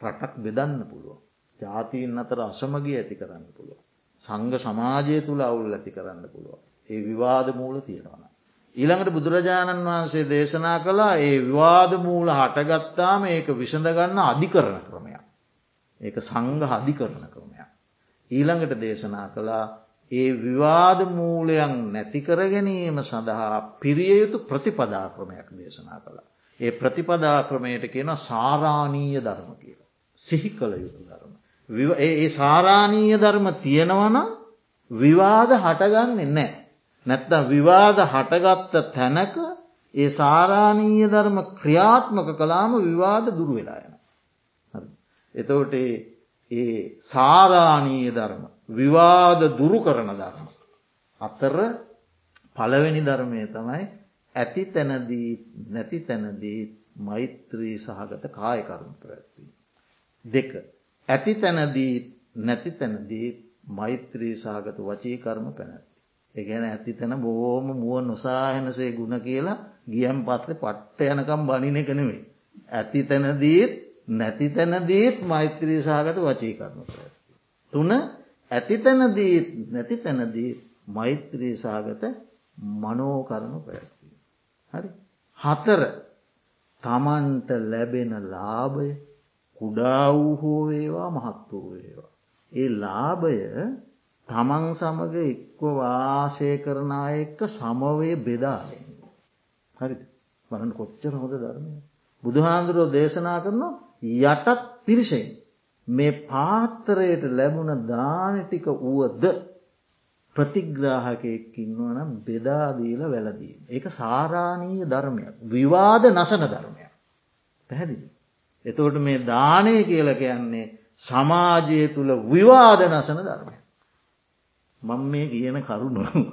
රටක් බෙදන්න පුළුව. ජාතීන් අතර අසමගිය ඇති කරන්න පුළුව. සංග සමාජය තුළ අවුල් ඇති කරන්න පුළුව. ඒ විවාද මූල තියෙනවන. ඊළඟට බුදුරජාණන් වහන්සේ දේශනා කළා ඒ විවාද මූල හටගත්තාම ඒක විසඳගන්න අධිකරන ක්‍රමයක්. ඒක සංග අධිකරන ක්‍රමයක්. ඊළඟට දේශනා කළා ඒ විවාද මූලයන් නැතිකර ගැනීම සඳහා පිරිය යුතු ප්‍රතිපදා ක්‍රමයක් දේශනා කළා. ඒ ප්‍රතිපදා ක්‍රමයට කියන සාරාණීය ධර්ම කියලා. සිහි කළ යුතු ධර්ම. ඒ සාරාණීය ධර්ම තියෙනවන විවාද හටගන්නේ නෑ. නැත්තම් විවාද හටගත්ත තැනක ඒ සාරාණීය ධර්ම ක්‍රියාත්මක කලාම විවාද දුරු වෙලායන. එතවට ඒ සාරාණීය ධර්ම විවාද දුරු කරන ධර්ම. අතර පළවෙනි ධර්මය තමයි ඇති තැනදී නැති තැනදී මෛත්‍රී සහගත කායකරුණ පැත්වී. දෙක ඇති තැනදී නැති තැනදී මෛත්‍රී සාගත වචී කර්ම පැනැත්ති. එකන ඇති තැන බෝම මුව නොසාහෙනසේ ගුණ කියලා ගියම් පත්ල පට්ට යනකම් බනින එකනෙවේ. ඇති තැනදීත් නැති තැනදීත් මෛත්‍රී සාගත වචී කර්ම පැත්ති. තුන ඇති තැනදීත් නැති තැනදීත් මෛත්‍රී සාගත මනෝකරණු පැත්ති. හරි. හතර තමන්ට ලැබෙන ලාභය කුඩා වූ හෝ වේවා මහත් වූ වේවා. ඒ ලාභය තමන් සමඟ එක්ව වාසය කරනා එක්ක සමවය බෙදාලෙන්. හරි බලන්න කොච්චර හොඳ ධර්මය. බුදුහාන්දුරුවෝ දේශනා කරනවා යටත් පිරිසෙන් මේ පාත්තරයට ලැබුණ දානටික වුවද ප්‍රතිග්‍රාහකයකින්වනම් බෙදාදීල වැලදී. ඒක සාරාණීය ධර්මයක් විවාද නසන ධර්මයක්. පැහැදිලි. එතකොට මේ දානය කියල කියන්නේ සමාජය තුළ විවාද නසන ධර්මය. මං මේ කියන කරුණු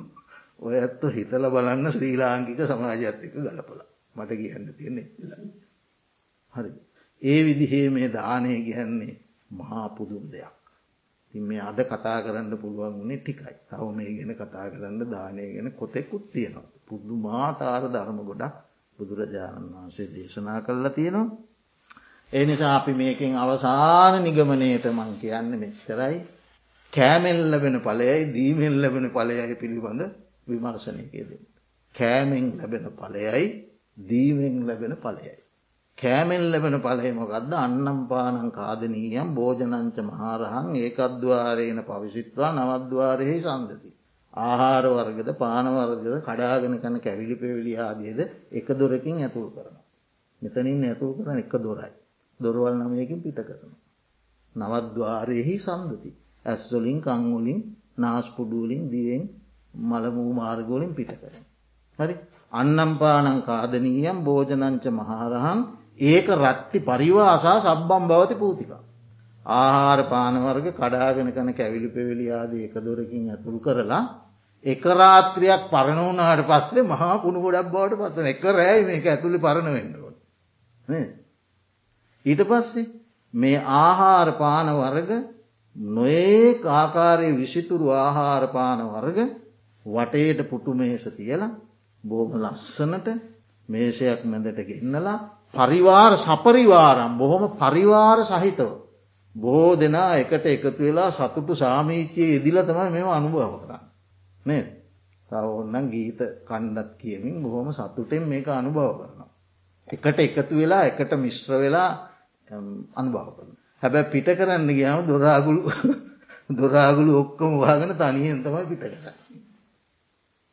ඔය ඇත්ත හිතල බලන්න ශ්‍රී ලාංකික සමාජත්තික ගලපල මට කියන්න තියෙන හරි. ඒ විදිහේ මේ දානය ගැන්නේ මහා පුදුම් දෙයක්. තින් මේ අද කතා කරන්න පුළුවන් වුණේ ටිකයි තව මේ ගැන කතා කරන්න දානය ගැන කොතෙකුත් තියෙනවා. පුද්දු මාතාර ධර්ම ගොඩක් බුදුරජාණන් වහන්සේ දේශනා කරලා තියෙනවා. ඒ නිසා අපි මේකින් අවසාන නිගමනයට මං කියන්න මෙච්චරයි කෑමෙල් ලැබෙන පලයයි දීමෙල් ලැබෙන පලයයි පිළිබඳ විමර්ශනයකේද. කෑමෙන් ලැබෙන පලයයි දීමෙන් ලැබෙන පලයයි. කෑමෙන් ලැබෙන පලයමොකක්ද අන්නම් පානං කාදනීයම් භෝජනංච මහාරහන් ඒකද්වාරයන පවිසිත්වා නවද්වාරයෙහි සන්දති. ආහාර වර්ගද පානවර්ගද කඩාගෙන කන කැවිලි පෙවිලි ආදියද එක දොරකින් ඇතුල් කරන. මෙතනින් ඇතුල් කරන එක දොරයි. දොරවල් නමයකින් පිට කරන. නවද්වාරයෙහි සන්දති. ඇස්වලින් කංවලින් නාස්පුඩුවලින් දියෙන් මළමූ මාර්ගෝලින් පිට කරන. හරි අන්නම්පානං කාදනීයම් භෝජනංච මහාරහන් ඒක රත්ති පරිවාසා සබ්බම් බවති පූතික. ආහාර පානවර්ග කඩාගෙන කන කැවිලි පෙවිලියාද එක දොරකින් ඇතුරු කරලා එක රාත්‍රයක් පරණවනාට පස්සේ මහා කුණු ගොඩක් බවට පත්වන එක රෑයි මේක ඇතුළි පරණ වෙන්නුවට. ඊට පස්සේ මේ ආහාර පාන වර්ග නොඒ ආකාරය විසිතුරු ආහාර පාන වර්ග වටේට පුටු මේස තියලා බෝම ලස්සනට මේසයක් මැදට ගෙන්නලා පරිවාර සපරිවාරම් බොහොම පරිවාර සහිතව. බොහෝ දෙනා එකට එකතු වෙලා සතුටු සාමීචයේ ඉදිල තමයි මෙම අනුභව කරන්න. නේ තව ඔන්නන් ගීත කණ්ඩත් කියමින් බොහොම සතුටෙන් මේක අනුභව කරනවා. එකට එකතු වෙලා එකට මිශ්‍ර වෙලා අනුභව කරන. හැබැ පිට කරන්න ගියාම දොරාගුළු දොරාගුළු ඔක්කොම වාගෙන තනියෙන් තමයි පිට කර.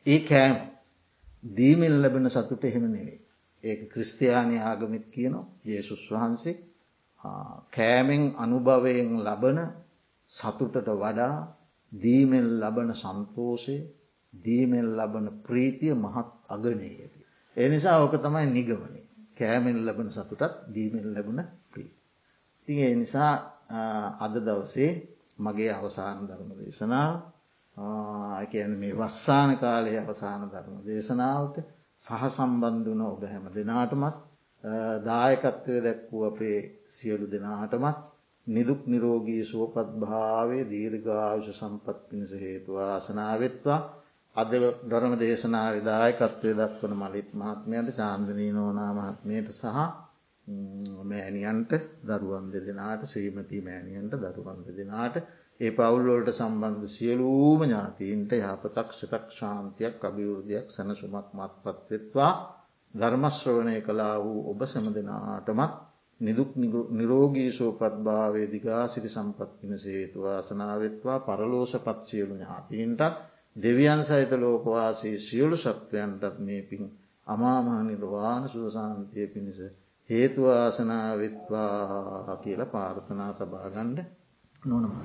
ඒ කෑම දීමෙන් ලැබෙන සතුට එහෙම නෙවේ. ඒක ක්‍රස්තියානය ආගමිත් කියනවා යේසුස් වහන්සේ කෑමෙන් අනුභවයෙන් ලබන සතුටට වඩා දීමෙන් ලබන සන්තෝෂය දීමෙන් ලබන ප්‍රීතිය මහත් අගනයකි. ඒ නිසා ඕක තමයි නිගමනේ කෑමෙන් ලබන සතුටත් දීමෙන් ලැබුණ ප්‍රී. තිඒ නිසා අද දවසේ මගේ අවසාන ධර්ම දේශනාව කියන මේ වස්සාන කාලය අවසාන ධර්ම දේශනාවට සහ සම්බන්ධ වන ඔබ හැම දෙනාටමත් දායකත්වය දැක්වූ අපේ සියලු දෙනාටමත් නිදුක් නිරෝගී සුවපත් භාවේ දීර්ඝාවිශ සම්පත් පිණිස හේතුවා අසනාවෙත්වා අද ධරම දේශනා විදායකත්වය දක්වන මලිත් මහත්මයට චාන්දනී නෝනා මහත්මයට සහ මෑණියන්ට දරුවන් දෙදෙනට ශ්‍රීමති මෑණියන්ට දරුවන් දෙදෙනට ඒ පවුල්ලොලට සම්බන්ධ සියලූම ඥාතීන්ට යහපතක් සිතක් ශාන්තියක් අභිවෘධයක් සැනසුමක් මත්පත්වෙත්වා ධර්මශ්‍රවණය කලා වූ ඔබ සැම දෙනාටමත් නිදුක් නිරෝගී සෝපත්භාවේ දිගාසිරි සම්පත්තින සේතුවා සනාවත්වා පරලෝස පත් සියලු ඥාතීන්ටත් දෙවියන් සහිත ලෝකවාසේ සියලු සත්වයන්ටත් මේ පින් අමාමහ නිර්වාණ සුවසාන්තිය පිණිස හේතුවාසනාවෙත්වා කියල පාර්ථනා තබාගණ්ඩ නොනමයි.